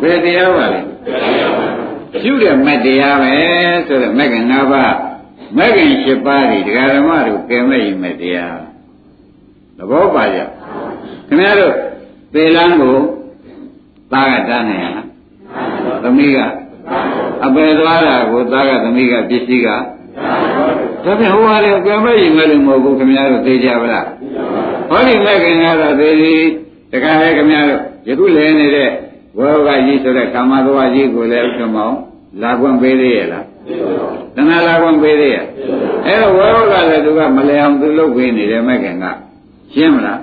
ဘယ်တရားပါလဲရှုတဲ့မတရားပဲဆိုတော့မဂ္ဂင်၅ပါးမဂ္ဂင်၈ပါးဒီဒကာဓမ္မတို့ကဲမဲ့ရင်မဲ့တရားသဘောပါကြ ခင်ဗျားတို့သေလန်းကိုသားကတန်းနေရလားသမီးကအပယ်သွားတာကိုသားကသမီးကပစ္စည်းကဒါဖြင့်ဟိုဟာတွေကဲမဲ့ရင်မဲ့လို့မဟုတ်ဘူးခင်ဗျားတို့သိကြပါလားဟောဒီမဂ္ဂင်ကတော့သေဒီတခါလေခင်ဗျားတို့ယခုလဲနေတဲ့ဝေဘကြီးဆိုတဲ့ကာမသဝကြီးကိုလည်းဥက္ကမောင်လာခွင့်ပေးသေးရဲ့လားတဏှာလာခွင့်ပေးသေးရဲ့အဲ့တော့ဝေဘကလည်းသူကမလဲအောင်သူလုပ်ပေးနေတယ်မဲ့ခင်ကရှင်းမလား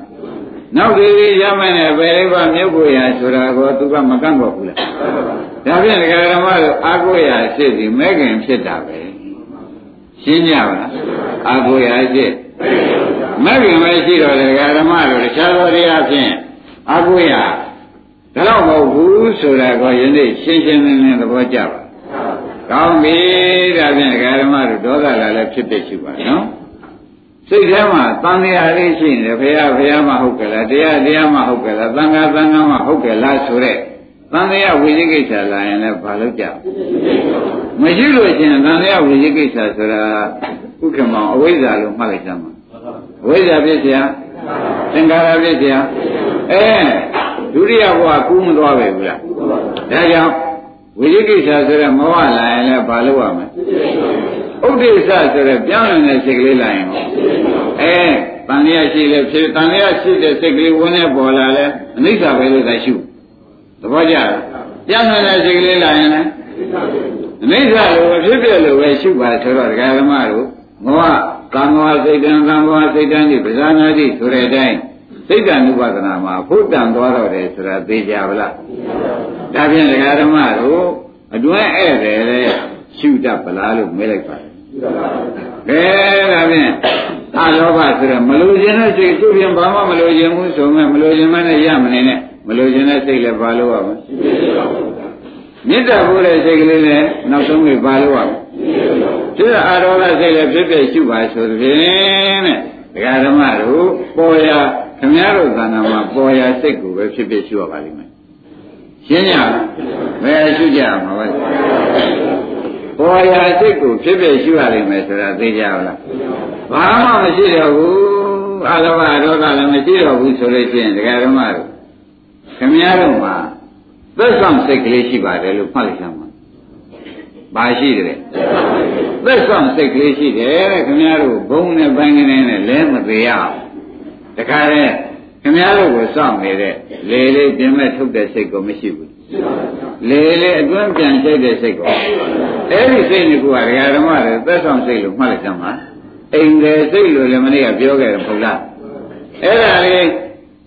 နောက်ဒီရမယ်နဲ့ဘယ်လေးပါမြုပ်ကိုရဆိုတာကိုသူကမကန့်တော့ဘူးလားဒါဖြင့်ဒကာဓမ္မတို့အာကိုရဖြစ်စီမဲ့ခင်ဖြစ်တာပဲရှင်းကြပါလားအာကိုရဖြစ်မဲ့ခင်ပဲရှိတော့ဒကာဓမ္မတို့တခြားသောတရားဖြင့်အာကိုရဒါတော့မဟုတ်ဘူးဆိုတာကိုယနေ့ရှင်းရှင်းလင်းလင်းသဘောကျပါကောင်းပြီဒါဖြင့်ဓမ္မတို့ဒေါသလာလည်းဖြစ်ဖြစ်ရှိပါနော် စိတ်ထဲမှာတန်တရားလေးရှိနေတယ်ဘုရားဘုရားမှဟုတ်ကြလားတရားတရားမှဟုတ်ကြလားသံဃာသံဃာမှဟုတ်ကြလားဆိုတဲ့တန်တရားဝိသိကိစ္စလာရင်လည်းဘာလို့ကြမရှိလို့ရှင်တန်တရားဝိသိကိစ္စဆိုတာဥက္ကမောင်အဝိဇ္ဇာလို့မှတ်လိုက်ကြမှာအဝိဇ္ဇာဖြစ်เสียသင်္ခါရဖြစ်เสียအဲဒုတိယဘဝကူးမသွားပဲဘူးလားဒါကြောင့်ဝိသိကိစ္စဆိုတဲ့မောဟလာရင်လည်းဘာလို့ရမလဲ ဥဒိစ္စဆိုတဲ့ပြောင်းလဲတဲ့စိတ်ကလေးလာရင်ဟောအဲတန်လျာရှိလဲဖြစ်တန်လျာရှိတဲ့စိတ်ကလေးဝင်နေပေါ်လာလဲအနိစ္စပဲလို့သာရှုသဘောကျလားပြောင်းလဲတဲ့စိတ်ကလေးလာရင်လည်းအနိစ္စလိုဖြစ်ဖြစ်လို့ပဲရှုပါဆိုတော့ဒကာဓမ္မတို့မောဟကံမောစိတ်တံကံမောစိတ်တံဒီပဇာနာတိဆိုတဲ့အတိုင်းစိတ်တ ानु ပဒနာမှာဖုတ်တန်သွားတော့တယ်ဆိုတာသိကြပါလားဒါဖြင့်ဒကာဓမ္မတို့အတွင်းဧည့်တယ်လေရှုတတ်ပလားလို့မေးလိုက်ပါတယ် ကဲဒါဖြင့်အလောဘဆိုတော့မလိုချင်တဲ့စိတ်သူ့ပြင်ဘာမှမလိုချင်ဘူးဆိုမဲ့မလိုချင်မနဲ့ရမနေနဲ့မလိုချင်တဲ့စိတ်လည်းဘာလို့ရမလဲမေတ္တာပို့တဲ့စိတ်ကလေးလည်းနောက်ဆုံးပြီးဘာလို့ရမလဲဒီအာရောဂစိတ်လည်းဖြစ်ဖြစ်ရှုပါဆိုသဖြင့်တဲ့ဒကာဓမ္မတို့ပေါ်ရခင်ဗျားတို့သဏ္ဍာန်မှာပေါ်ရစိတ်ကိုပဲဖြစ်ဖြစ်ရှုရပါလိမ့်မယ်ရှင်းကြဘယ်ရှုကြမှာလဲ ပေါ်ရစိတ်ကိုဖြစ်ဖြစ်ရှုရလိမ့်မယ်ဆိုတာသိကြပါလားဘာမှမရှိတော့ဘူးအလောဘဒေါသလည်းမရှိတော့ဘူးဆိုလို့ရှိရင်ဒကာဓမ္မတို့ခင်ဗျားတို့မှာသက်ဆောင်စိတ်ကလေးရှိပါတယ်လို့မှတ်လိုက်စမ်းပါဘာရှိတယ်သက်ဆောင်စိတ်ကလေးရှိတယ်တဲ့ခင်ဗျားတို့ဘုံနဲ့ပိုင်းကနေနဲ့လဲမသေးရအောင်တခါတည်းခင်ဗျားတို့ကိုစောင့်နေတဲ့လေလေးပြင်မဲ့ထုတ်တဲ့စိတ်ကိုမရှိဘူးလေလေအတွင်းပြန်ချိတ်တဲ့စိတ်ကို အဲ့ဒီစိတ်ကဒကာဓမ္မတွေသက်ဆောင်စိတ်လို့မှတ်လိုက်စမ်းပါအိမ်တယ်စိတ်လို့လည်းမနေ့ကပြောခဲ့တယ်မဟုတ်လားအဲ့ဒါလေး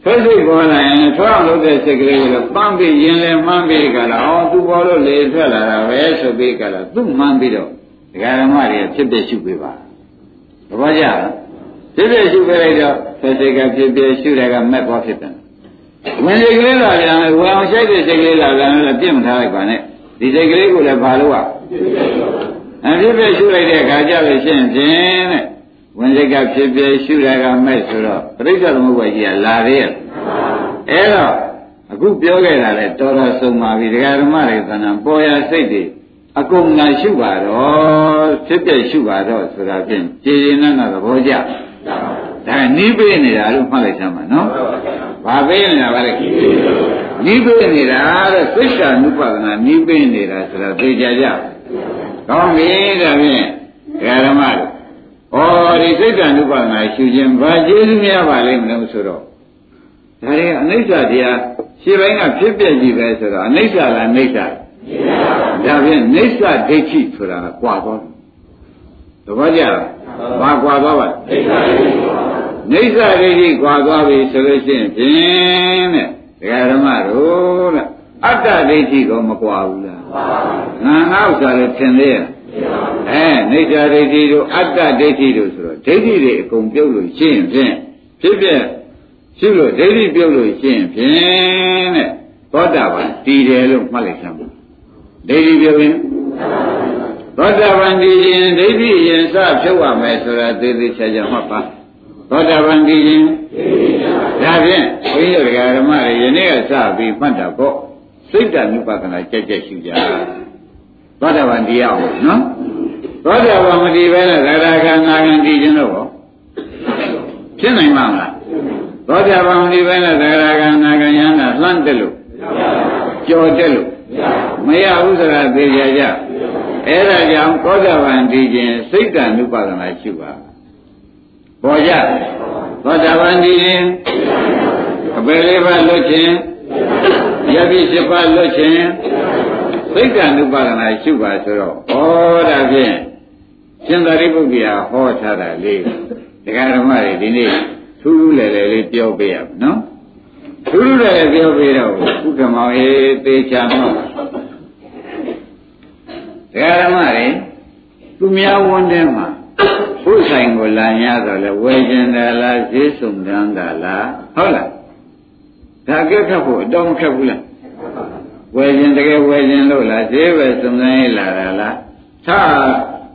ဆွစိတ်ပေါ်လာရင်ထွအောင်လုပ်တဲ့စိတ်ကလေးကိုပန်းပြီးရင်လည်းမှန်းပြီးကြလားအော်သူပေါ်လို့လေထွက်လာတာပဲဆိုပြီးကြလားသူ့မှန်းပြီးတော့ဒကာဓမ္မတွေဖြစ်ဖြစ်ရှုပေးပါသဘောကျလားဖြစ်ဖြစ်ရှုပေးလိုက်တော့ဆွစိတ်ကဖြစ်ဖြစ်ရှုတယ်ကမက်သွားဖြစ်တယ်ဝင်စိတ်ကလေးလာပြန်ဝယ်အောင်ရှိုက်တဲ့စိတ်ကလေးလာပြန်လည်းပြင့်မထားလိုက်ပါနဲ့ ဒီစိတ်ကလေးကိုလည်းဘာလို့อ่ะအဖြစ်ဖြစ်ရှုလိုက်တဲ့အခါကျလို့ရှိရင်ဖြင့်တဲ့ဝင်စိတ်ကဖြစ်ဖြစ်ရှုတာကမဲ့ဆိုတော့ပြိဿသမုပ္ပါကြီးကလာသေးရဲ့အဲ့တော့အခုပြောခဲ့တာလဲတော်တော်ဆုံးပါပြီဒကာဓမ္မတွေသဏ္ဍာန်ပေါ်ရစိတ်တွေအကုန်ငါရှုပါတော့ဖြစ်ဖြစ်ရှုပါတော့ဆိုတာဖြင့်ကြည်ရင်နဲ့သဘောကျဒါနီးပေးနေတာလို့မှတ်လိုက်စမ်းပါနော် ဘာပေးနေတာပါလဲနီးပေးနေတာတဲ့သိက္ခာနုပါဒနာနီးပေးနေတာဆိုတာသိကြကြကောင်းပြီဒါဖြင့်ဓမ္မတို့ဩဒီစိတ်တ ानु ပါဒနာရှုခြင်းဘာကျေးဇူးများပါလိမ့်မလို့ဆိုတော့ဒါတွေအနိစ္စတရားရှင်းပိုင်းကဖြစ်ပြကြီးပဲဆိုတော့အနိစ္စလားအနိစ္စဒါဖြင့်နိစ္စဒိဋ္ဌိဆိုတာကွာသွားသဘောကျလားဘာကွာသွားပါ နိစ္စဒိဋ္ဌိကွာသွားပြီဆိုလို့ရှိရင်ဖြင့်တဲ့ဒကာဓမ္မတို့တဲ့အတ္တဒိဋ္ဌိကိုမကွာဘူးလားငါငါဥစ္စာလည်းသင်သေးရဲ့အဲနေတ္တဒိဋ္ဌိတို့အတ္တဒိဋ္ဌိတို့ဆိုတော့ဒိဋ္ဌိတွေအကုန်ပြုတ်လို့ရှင်းဖြင့်ဖြစ်ဖြစ်ရှုလို့ဒိဋ္ဌိပြုတ်လို့ရှင်းဖြင့်တဲ့သောတာပန်တည်တယ်လို့မှတ်လိုက်စမ်းပါဒိဋ္ဌိပြုတ်ရင်သောတာပန်တည်ရင်ဒိဋ္ဌိရင်စဖြုတ်ရမယ်ဆိုတာသေသေးချာချာမှတ်ပါ သောတာပန်တည်ရင်ဒါဖြင့်ဘုန်းကြီးတို့ဓမ္မတွေယနေ့ကစပြီးမှတ်တာပေါ့စိတ်တ ानु ပဒနာကြက်ကြက်ရှုကြသောတာပန်တရားအောင်နော်သောတာပန်မတည်ပဲနဲ့သရဂံနာဂံတည်ခြင်းတော့ဖြစ်နိုင်မှာမလားသောတာပန်မတည်ပဲနဲ့သရဂံနာဂံယန္တာလှမ်းတက်လို့ကြော်တက်လို့မရဘူးဆိုတာသိကြကြအဲ့ဒါကြောင့်သောတာပန်တည်ခြင်းစိတ်တ ानु ပဒနာရှုပါ ပေါ်ကြသောတာပန်တည်ခြင်းအပေလေးပါလွတ်ခြင်းယတိရှိပါလွတ်ခြင်းသိက္ခာနုပါဒနာရှုပါဆိုတော့ဩဒါဖြင့်ရှင်သာရိပုတ္တရာဟောထားတာလေးဒကာဓမ္မတွေဒီနေ့ထူးထူးလည်းလည်းလေးပြောပေးရမယ်နော်ထူးထူးလည်းပြောပေးတော့ဥက္ကမောင်အေးသေချာမှတ်ဒကာဓမ္မတွေသူများဝန်တဲ့မှာ ဘုဆိုင်ကိုလာရတော့လေဝယ်ကျင်တယ်လားဈေးစုံတန်းတာလားဟုတ်လားဒါကဲခတ်ဖို့အတော့မခက်ဘူးလားဝယ်ခြင်းတကယ်ဝယ်ခြင်းလို့လားဈေးပဲစုံစမ်းရေးလာတာလားသာ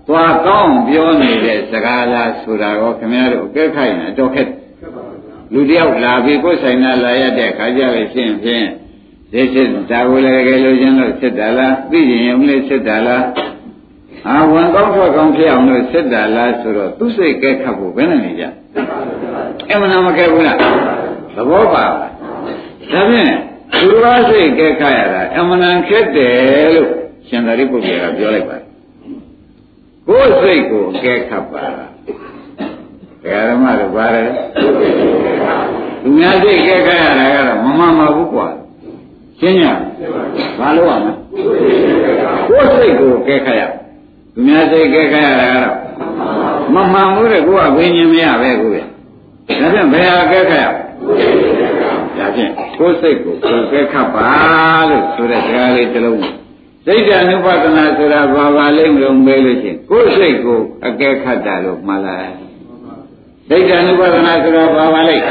သွားကောင်းပြောနေတဲ့စကားလားဆိုတာကိုခင်ဗျားတို့အကဲခိုက်နေတော့ခက်လူတယောက်လာပြီးကိုယ်ဆိုင်နာလာရတဲ့ခါကြလို့ရှင်းဖြင့်ဈေးစစ်ဒါကိုလည်းတကယ်လို့ခြင်းလို့စစ်တာလားသိရင်ရုံလေးစစ်တာလား အာဝန်ကောင်းထွက်ကောင်းဖြစ်အောင်လို့စစ်တာလားဆိုတော့သူစိတ်ကဲခတ်ဖို့ဘယ်နဲ့နေကြအမှန်မကဲဘူးလားသဘောပါဒါဖြင့်သူရစိတ်ကဲခါရတာအမှန်တန်ခက်တယ်လို့ရှင်သာရိပုတ္တရာကပြောလိုက်ပါတယ်ကိုယ်စိတ်ကိုကဲခတ်ပါဘယ်ဓမ္မတို့ပါတယ်သူများစိတ်ကဲခတ်ရတာကတော့မမှန်ပါဘူးကွာရှင်းရဘာလို့ရမလဲကိုယ်စိတ်ကိုကဲခတ်ရ သူများစိတ်ကဲခတ်ရတာကတော့မမှန်ဘူးတဲ့ကိုယ်ကဘင်းရင်မရပဲကိုယ်ပဲဒါဖြင့်ဘယ်ဟာကဲခတ်ရဒါဖြင့်ကိုယ်စိတ်ကိုကိုယ်ကဲခတ်ပါလို့ဆိုတဲ့စကားလေးတစ်လုံးစိတ်ဓာနုပဒနာဆိုတာဘာပါလိမ့်မလို့မေးလို့ချင်းကိုယ်စိတ်ကိုအကဲခတ်တာလို့မှတ်လိုက်စိတ်ဓာနုပဒနာဆိုတာဘာပါလိမ့်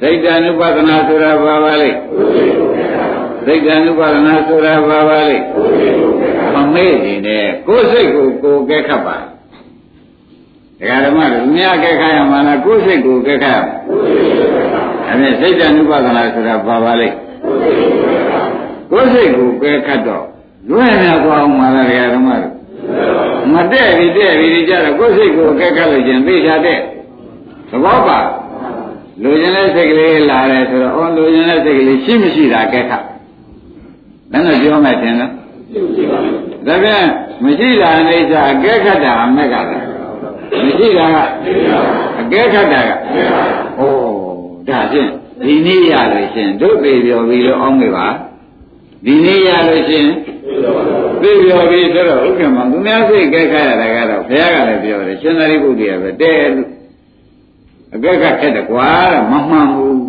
စိတ်ဓာနုပဒနာဆိုတာဘာပါလိမ့်စိတ်ဓာနုပဒနာဆိုတာဘာပါလိမ့် မမေ့နေနဲ့ကိုယ်စိတ်ကိုကိုယ်ကဲခတ်ပါဒကာဓမ္မတို့မြတ်ကဲခါရမှာလားကိုယ်စိတ်ကိုကဲခါရမှာအဲဒါစိတ်တ ानु ပါဒနာဆိုတာဘာပါလိမ့်ကိုယ်စိတ်ကိုကဲခတ်တော့လွဲ့နေသွားအောင်မှာလားဒကာဓမ္မတို့မတဲ့ပြီးတဲ့ပြီးကြတော့ကိုယ်စိတ်ကိုကဲခတ်လို့ချင်းသိချတဲ့သဘောပါလူကျင်တဲ့စိတ်ကလေးလာတယ်ဆိုတော့အော်လူကျင်တဲ့စိတ်ကလေးရှိမရှိတာကဲခါဘယ်နဲ့ပြောမှတင်လဲ ဒါပြန်မရှိတာအိဋ္ဌအကဲခတ်တာအမက်ကလားမရှိတာကအကဲခတ်တာကဩဒါဖြင့်ဒီနေ့ရလို့ရှင်တို့ပေပြောပြီးတော့အောင်းနေပါဒီနေ့ရလို့ရှင်သိပြောပြီးဆိုတော့ဥက္ကမသူများစိတ်ကဲခတ်ရတာကတော့ဘုရားကလည်းပြောတယ်ရှင်သာရိပုတ္တရာပဲတဲ့အကဲခတ်ခက်တယ်ကွာမမှန်ဘူး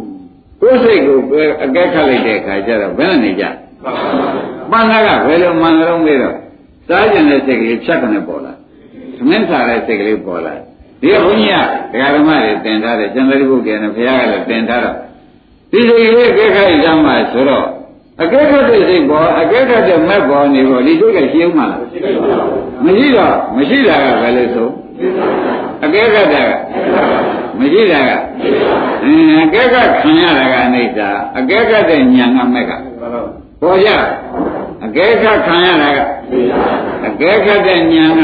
ကိုယ်စိတ်ကိုအကဲခတ်လိုက်တဲ့အခါကျတော့ဘယ်နဲ့နေကြ မှန်တာကဘယ်လိုမှန်တော့မေးတော့စားကျင်တဲ့စိတ်ကလေးဖြတ်ကနေပေါ်လာသမင်းစားတဲ့စိတ်ကလေးပေါ်လာဒီဘုန်းကြီးကဒကာဓမ္မတွေတင်ထားတယ်ကျန်တဲ့ဘုရားနဲ့ဘုရားကလည်းတင်ထားတော့ဒီစိတ်ကလေးအကဲခတ်ရမ်းမှာဆိုတော့အကဲခတ်တဲ့စိတ်ပေါ်အကဲခတ်တဲ့မက်ပေါ်နေပေါ်ဒီစိတ်ကရှင်းမှလားမရှိတော့မရှိတာကဘယ်လိုဆိုအကဲခတ်တာကမရှိတာကအင်းအကဲခတ်ခံရတာကအိဋ္ဌာအကဲခတ်တဲ့ဉာဏ်ကမက်ကပေါ်ကြ အကဲခတ်ခံရတာကအကဲခတ်တဲ့ဉာဏ်က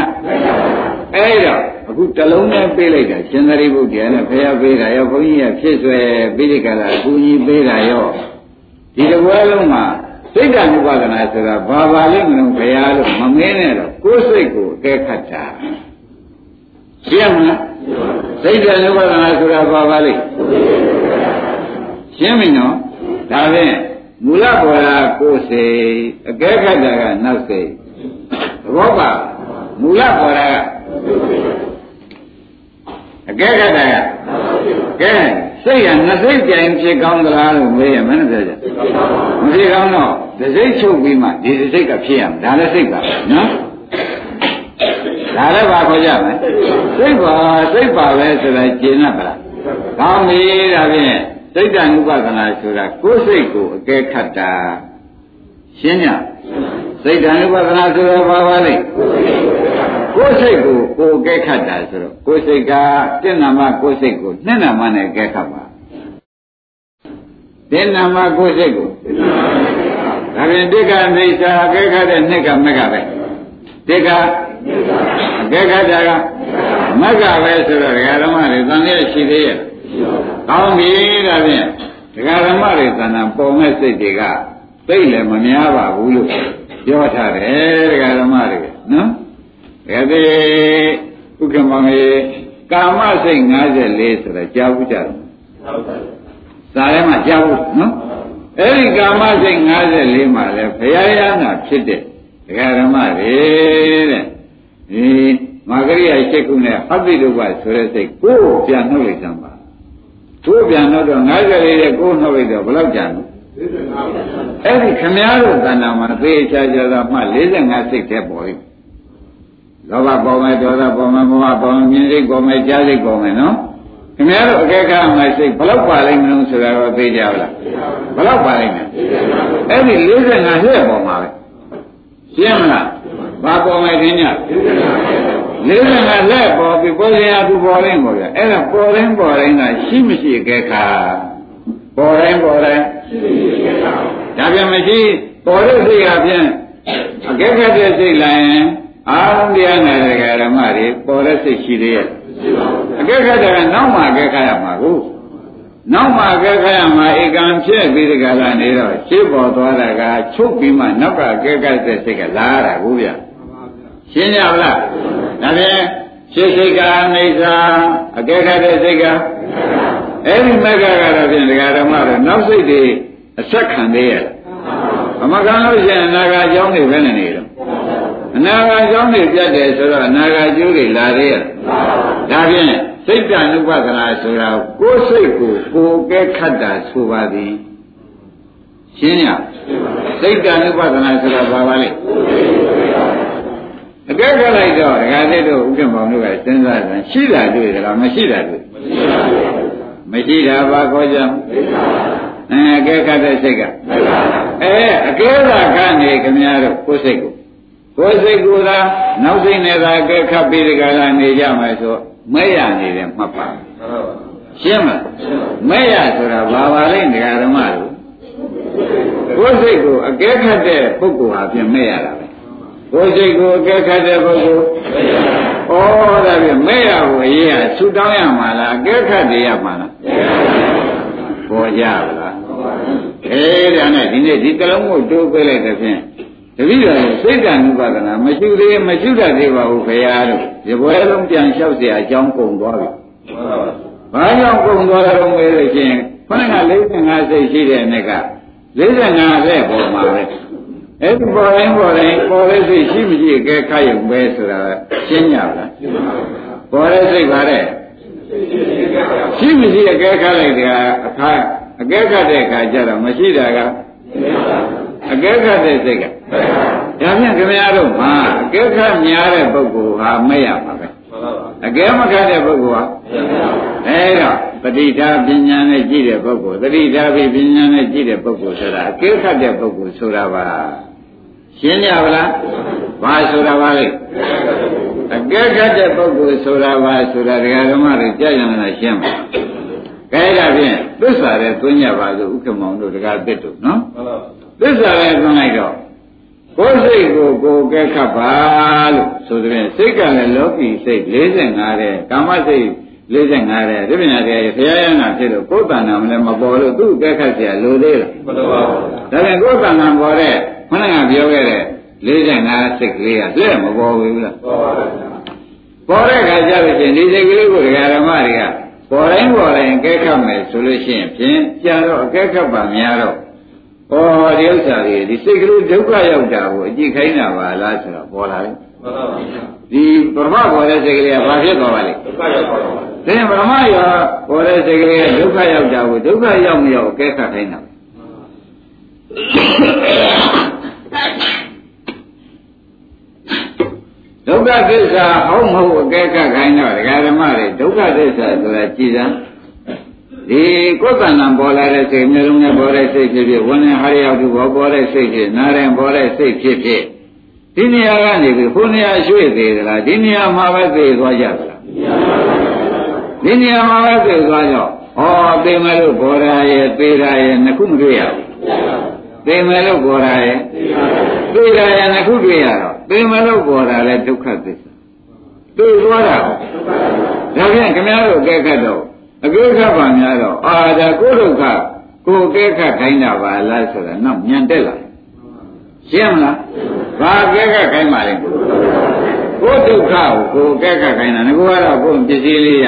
အဲ့တော့အခုတလုံးနဲ့ပေးလိုက်တာရှင်သာရိပုတ္တရာနဲ့ဘုရားပေးတာရောဘုန်းကြီးကဖြစ်ဆွဲပြီးဒီကလာအကူကြီးပေးတာရောဒီတစ်ဝဲလုံးမှာစိတ်ဓာတ်ဥပါဒနာဆိုတာဘာပါလိမ့်မလို့ဘုရားလို့မမင်းနဲ့တော့ကိုယ်စိတ်ကိုအကဲခတ်တာရှင်းမလားစိတ်ဓာတ်ဥပါဒနာဆိုတာဘာပါလိမ့်ရှင်းပြီနော်ဒါဖြင့် မူလပေါ်လာကိုယ်စိတ်အကဲခတ်တာကနောက်စိတ်သဘောပါမူလပေါ်လာကအကဲခတ်တာကကဲစိတ်ကနှစ်စိတ်ကြိုင်ဖြစ်ကောင်းသလားလို့မေးရင်မနဲ့ပြောကြမဖြစ်ကောင်းတော့တစ်စိတ်ချုပ်ပြီးမှဒီတစ်စိတ်ကဖြစ်ရမယ်ဒါလည်းစိတ်ပါနော်ဒါလည်းပါခေါ်ကြမယ်စိတ်ပါစိတ်ပါပဲဆိုတာကျင့်ရပါလားကောင်းပြီဒါဖြင့် စိတ်တ ानु ပဒနာဆိုတာကိုယ်စိတ်ကိုအကဲခတ်တာရှင်းညစိတ်တ ानु ပဒနာဆိုတာဘာပါလဲကိုယ်စိတ်ကိုကိုယ်ကဲခတ်တာဆိုတော့ကိုယ်စိတ်ကတဏ္ဍမကိုယ်စိတ်ကိုနှစ်နာမနဲ့ကဲခတ်ပါတဏ္ဍမကိုယ်စိတ်ကိုဒါပြင်တိကနေစာကဲခတ်တဲ့နှစ်ကမက်ကပဲတိကအကဲခတ်တာကမက်ကပဲဆိုတော့ဒကာဓမ္မတွေသံဃာရှိသေးရဲ့ ကောင်းပြီဒါဖြင့်ဒကာဓမ္မတွေသဏ္ဍာန်ပုံမဲ့စိတ်တွေကသိလည်းမများပါဘူးလို့ပြောထားတယ်ဒကာဓမ္မတွေနော်ဒါပေဥက္ကမောင်ကြီးကာမစိတ်54ဆိုတာကြားဘူးကြတယ်သာထဲမှာကြားဘူးနော်အဲ့ဒီကာမစိတ်54မှာလဲဘုရားရဟနာဖြစ်တဲ့ဒကာဓမ္မတွေတဲ့ဒီမာဂရိယရှိခုနဲ့ဟပိတုပဆိုတဲ့စိတ်ကိုယ်ပြန်နှုတ်လိုက်သမ်းပါ ကိုယ်ပြန်နှုတ်တော့54တဲ့ကိုယ်နှုတ်လိုက်တော့ဘယ်လောက်ကြာလဲအဲ့ဒီခမည်းတော်တဏ္ဍာမှာသေချာချာသာမှ45စိတ်တည်းပေါ်ပြီလောဘပေါ်မယ်ဒေါသပေါ်မယ်မောဟပေါ်မယ်မြင်စိတ်ပေါ်မယ်ကြားစိတ်ပေါ်မယ်နော်ခင်ဗျားတို့အကဲခါမှစိတ်ဘယ်လောက်ပါလိမ့်မလို့ဆိုတာတော့သိကြပါလားဘယ်လောက်ပါလိမ့်မယ်အဲ့ဒီ45ရက်ပေါ်မှာပဲရှင်းမလားဘာပေါ်မယ်ခင်ဗျာ 45လက်ပေါ်ပြီးပေါ်ရင်အတူပေါ်ရင်ပေါ်ရအဲ့ဒါပေါ်ရင်ပေါ်ရင်ကရှိမရှိအကဲခါပေါ်တိုင်းပေါ်တိုင်းဒါပြန်မရှိပေါ်တဲ့စိတ်ကဖြင့်အကဲခတ်တဲ့စိတ်လာရင်အာရုံတရားနာတဲ့ဓမ္မတွေပေါ်တဲ့စိတ်ရှိသေးရဲ့အကဲခတ်တဲ့ကနောက်မှအကဲခတ်ရမှာကိုနောက်မှအကဲခတ်ရမှာဧကံဖြစ်ပြီးဒီကလာနေတော့ရှင်းပေါ်သွားတာကချုပ်ပြီးမှနောက်ကအကဲခတ်တဲ့စိတ်ကလာရတာကိုဗျရှင်းကြပါလား ဒါဖြင့်ရှင်းစိတ်ကအနိစ္စအကဲခတ်တဲ့စိတ်ကအဲ့ဒီမက္ခကတော့ဖြင့်ဒကာဓမ္မတွေနောက်စိတ်တွေအဆက်ခံသေးရဲ့အမကန်လို့ရှိရင်အနာဂတ်ကြောင်းတွေပဲနေတော့အနာဂတ်ကြောင်းတွေပြတ်တယ်ဆိုတော့အနာဂတ်ကျိုးတွေလာသေးရဲ့ဒါဖြင့်စိတ်တ ानु ပဒနာဆိုတာကိုယ်စိတ်ကိုကိုယ်ကဲခတ်တာဆိုပါသည်ရှင်းရစိတ်တ ानु ပဒနာဆိုတာဘာပါလဲ အကဲခတ်လိုက်တော့ဒကာသေးတို့ဥက္ကမောင်တို့ကစဉ်းစားတယ်ရှိတာတွေ့တယ်လားမရှိတာတွေ့မရှိတာဘာခေါ်ကြအဲအကဲခတ်တဲ့စိတ်ကအဲအကဲသာကနေခင်ဗျားတို့ကိုယ်စိတ်ကိုကိုယ်စိတ်ကိုသာနောက်စိတ်နဲ့သာအကဲခတ်ပြီးဒီကလာနေကြမယ်ဆိုမဲ့ရနေတယ်မှတ်ပါရှင်းမလားမဲ့ရဆိုတာဘာပါလဲဒကာဓမ္မတို့ကိုယ်စိတ်ကိုအကဲခတ်တဲ့ပုဂ္ဂိုလ်ဟာပြင်မဲ့ရတာပဲ ကိုယ်စိတ်ကိုအကဲခတ်တဲ့ပုဂ္ဂိုလ်ဩဒါဖြင့်မဲ့ရကိုအရေးကဆူတောင်းရမှာလားအကဲခတ်တယ်ရမှာလား ပေါ်ကြပါလားအဲဒါနဲ့ဒီနေ့ဒီကလုံးကိုတိုးပေးလိုက်တဲ့ဖြင့်တပည့်တော်စိတ်တန်ဥပဒနာမရှိသေးမရှိတတ်သေးပါဘူးခရားတို့ဒီဘွယ်လုံးပြန်လျှောက်เสียအကြောင်းကုန်သွားပြီဘာကြောင့်ကုန်သွားတယ်လို့မေးလို့ချင်းခொနက45စိတ်ရှိတဲ့နေ့က45လက်ပေါ်မှာပဲ အဲ့ဒီပေါ်တိုင်းပေါ်တိုင်းပေါ်တဲ့စိတ်ရှိမရှိအကဲခါရုံပဲဆိုတာရှင်းကြလားပေါ်တဲ့စိတ်ပါတဲ့ရှိမရှိအကဲခါလိုက်တဲ့အခါအကဲခတ်တဲ့အခါကျတော့မရှိတာကအကဲခတ်တဲ့စိတ်ကဒါဖြင့်ခင်ဗျားတို့မှာအကဲခတ်များတဲ့ပုဂ္ဂိုလ်ဟာမဲ့ရပါပဲအကဲမခတ်တဲ့ပုဂ္ဂိုလ်ဟာအဲတော့ပဋိဌာပညာနဲ့ကြည့်တဲ့ပုဂ္ဂိုလ်တတိဌာပိပညာနဲ့ကြည့်တဲ့ပုဂ္ဂိုလ်ဆိုတာအကဲခတ်တဲ့ပုဂ္ဂိုလ်ဆိုတာပါ ရှင်းကြပါလားဘာဆိုတာပါလဲအကဲခတ်တဲ့ပုဂ္ဂိုလ်ဆိုတာပါဆိုတာဒကာဓမ္မတွေကြားရမလားရှင်းပါကဲဒါဖြင့်သစ္စာတဲ့သွင်းကြပါစို့ဥက္ကမောင်တို့ဒကာတစ်တို့နော်သစ္စာတဲ့သွင်းလိုက်တော့ကိုယ်စိတ်ကိုကိုယ်ကဲခတ်ပါလို့ဆိုတဲ့စိတ်ကလည်းလောကီစိတ်45တဲ့ကာမစိတ်45တဲ့ဒီပညာတရားဘုရားရဟန္တာဖြစ်လို့ကိုယ်တဏ္ဍာမလည်းမပေါ်လို့သူ့ကဲခတ်เสียလိုသေးလားမလိုပါဘူးဒါပြန်ကိုယ်တဏ္ဍာပေါ်တဲ့ ခဏကပြောခဲ့တဲ့45စိတ်ကလေးကလက်မပေါ်ဘူးလားပေါ်ပါဘူးပေါ်တဲ့ခါကျလို့ချင်းဒီစိတ်ကလေးကိုဒကာဓမ္မတွေကပေါ်တိုင်းပေါ်တိုင်းကဲခတ်မယ်ဆိုလို့ရှိရင်ဖြင့်ကြာတော့အကဲခတ်ပါများတော့ဩဒီဥစ္စာတွေဒီစိတ်ကလေးဒုက္ခရောက်တာကိုအကြည့်ခိုင်းတာပါလားဆိုတော့ပေါ်လာတယ်မှန်ပါပါဒီပရမပေါ်တဲ့စိတ်ကလေးကဘာဖြစ်သွားပါလဲဒုက္ခရောက်ပါပါသင်ပရမရောပေါ်တဲ့စိတ်ကလေးကဒုက္ခရောက်တာကိုဒုက္ခရောက်မရောက်အကဲခတ်ခိုင်းတာ ဒုက္ခသစ္စာဟုတ်မဟုတ်အကဲခတ်ခိုင်းတော့ဒကာဓမ္မတွေဒုက္ခသစ္စာဆိုတာကြည်စမ်းဒီကိုယ်ကံတံပေါ်လာတဲ့စိတ်မျိုးလုံးနဲ့ပေါ်တဲ့စိတ်ဖြစ်ဖြစ်ဝိညာဉ်ဟာရရောက်သူဘောပေါ်တဲ့စိတ်ဖြစ်နာရင်ပေါ်တဲ့စိတ်ဖြစ်ဖြစ်ဒီနေရာကနေပြီးဟိုနေရာရွှေ့သေးသလားဒီနေရာမှာပဲသိသွားကြသလားဒီနေရာမှာပဲသိသွားကြဩသိမယ်လို့ဘောရာရဲ့သေရာရဲ့နှစ်ခုမတွေ့ရဘူး သိမယ်လို့ဘောရာရဲ့သေရာရဲ့နှစ်ခုတွေ့ရတော့သိမယ်လို့ဘောရာလည်းဒုက္ခသစ္စာတွေ့သွားတာဒါဖြင့်ခင်ဗျားတို့အကဲခတ်တော့အကဲခတ်ပါများတော့အာဒါကိုဒုက္ခကိုအကဲခတ်ခိုင်းတာပါလားဆိုတာတော့ညံတက်လာရှင်းမလားဘာအကဲခတ်ခိုင်းပါလဲကိုဒုက္ခကိုကိုအကဲခတ်ခိုင်းတာငါကတော့ကိုပစ္စည်းလေးရ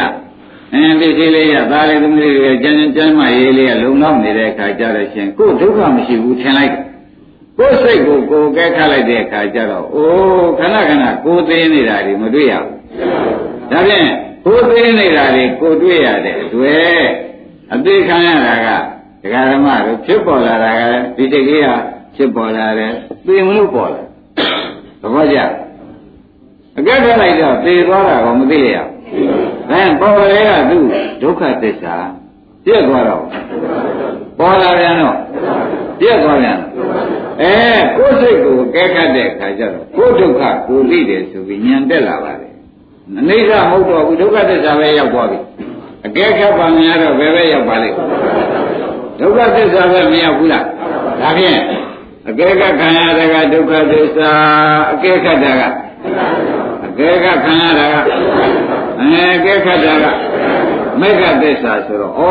အင်းပစ္စည်းလေးရသားလေးသမီးလေးတွေကျန်းကျန်းမရေးလေးကလုံလောက်နေတဲ့အခါကျတော့ရှင်ကိုဒုက္ခမရှိဘူးထင်လိုက်ကိုယ်စိတ်ကိုကိုယ်ကဲခတ်လိုက်တဲ့အခါကျတော့အိုးခဏခဏကိုယ်သေးနေတာတွေမတွေ့ရဘူးဒါဖြင့်ကိုယ်သေးနေတာတွေကိုတွေ့ရတဲ့အတွက်အသေးခံရတာကဒကာဓမ္မတို့ဖြစ်ပေါ်လာတာကဒီစိတ်ကြီးကဖြစ်ပေါ်လာတယ်သိမလို့ပေါ်လာသဘောကျအကဲခတ်လိုက်တော့သေသွားတာကမသိရဘူး အဲပေါ်လေကသူဒုက္ခသစ္စာပြည့်သွားတော့ပေါ်လာပြန်တော့ပြည့်သွားပြန်အဲကိုယ်စိတ်ကိုကဲခတ်တဲ့အခါကျတော့ကိုယ်ဒုက္ခကိုသိတယ်ဆိုပြီးဉာဏ်တက်လာပါတယ်အနိစ္စမဟုတ်တော့ဘူးဒုက္ခသစ္စာပဲရောက်သွားပြီအကဲခတ်ပါများတော့ဘယ်ပဲရောက်ပါလိမ့်ဒုက္ခသစ္စာပဲမရောက်ဘူးလားဒါဖြင့်အကဲခတ်ခံရတဲ့ကဒုက္ခသစ္စာအကဲခတ်တာကအကဲခတ်ခံရတာက အဲအကဲခတ်တာကမေဃသစ္စာဆိုတော့ဩ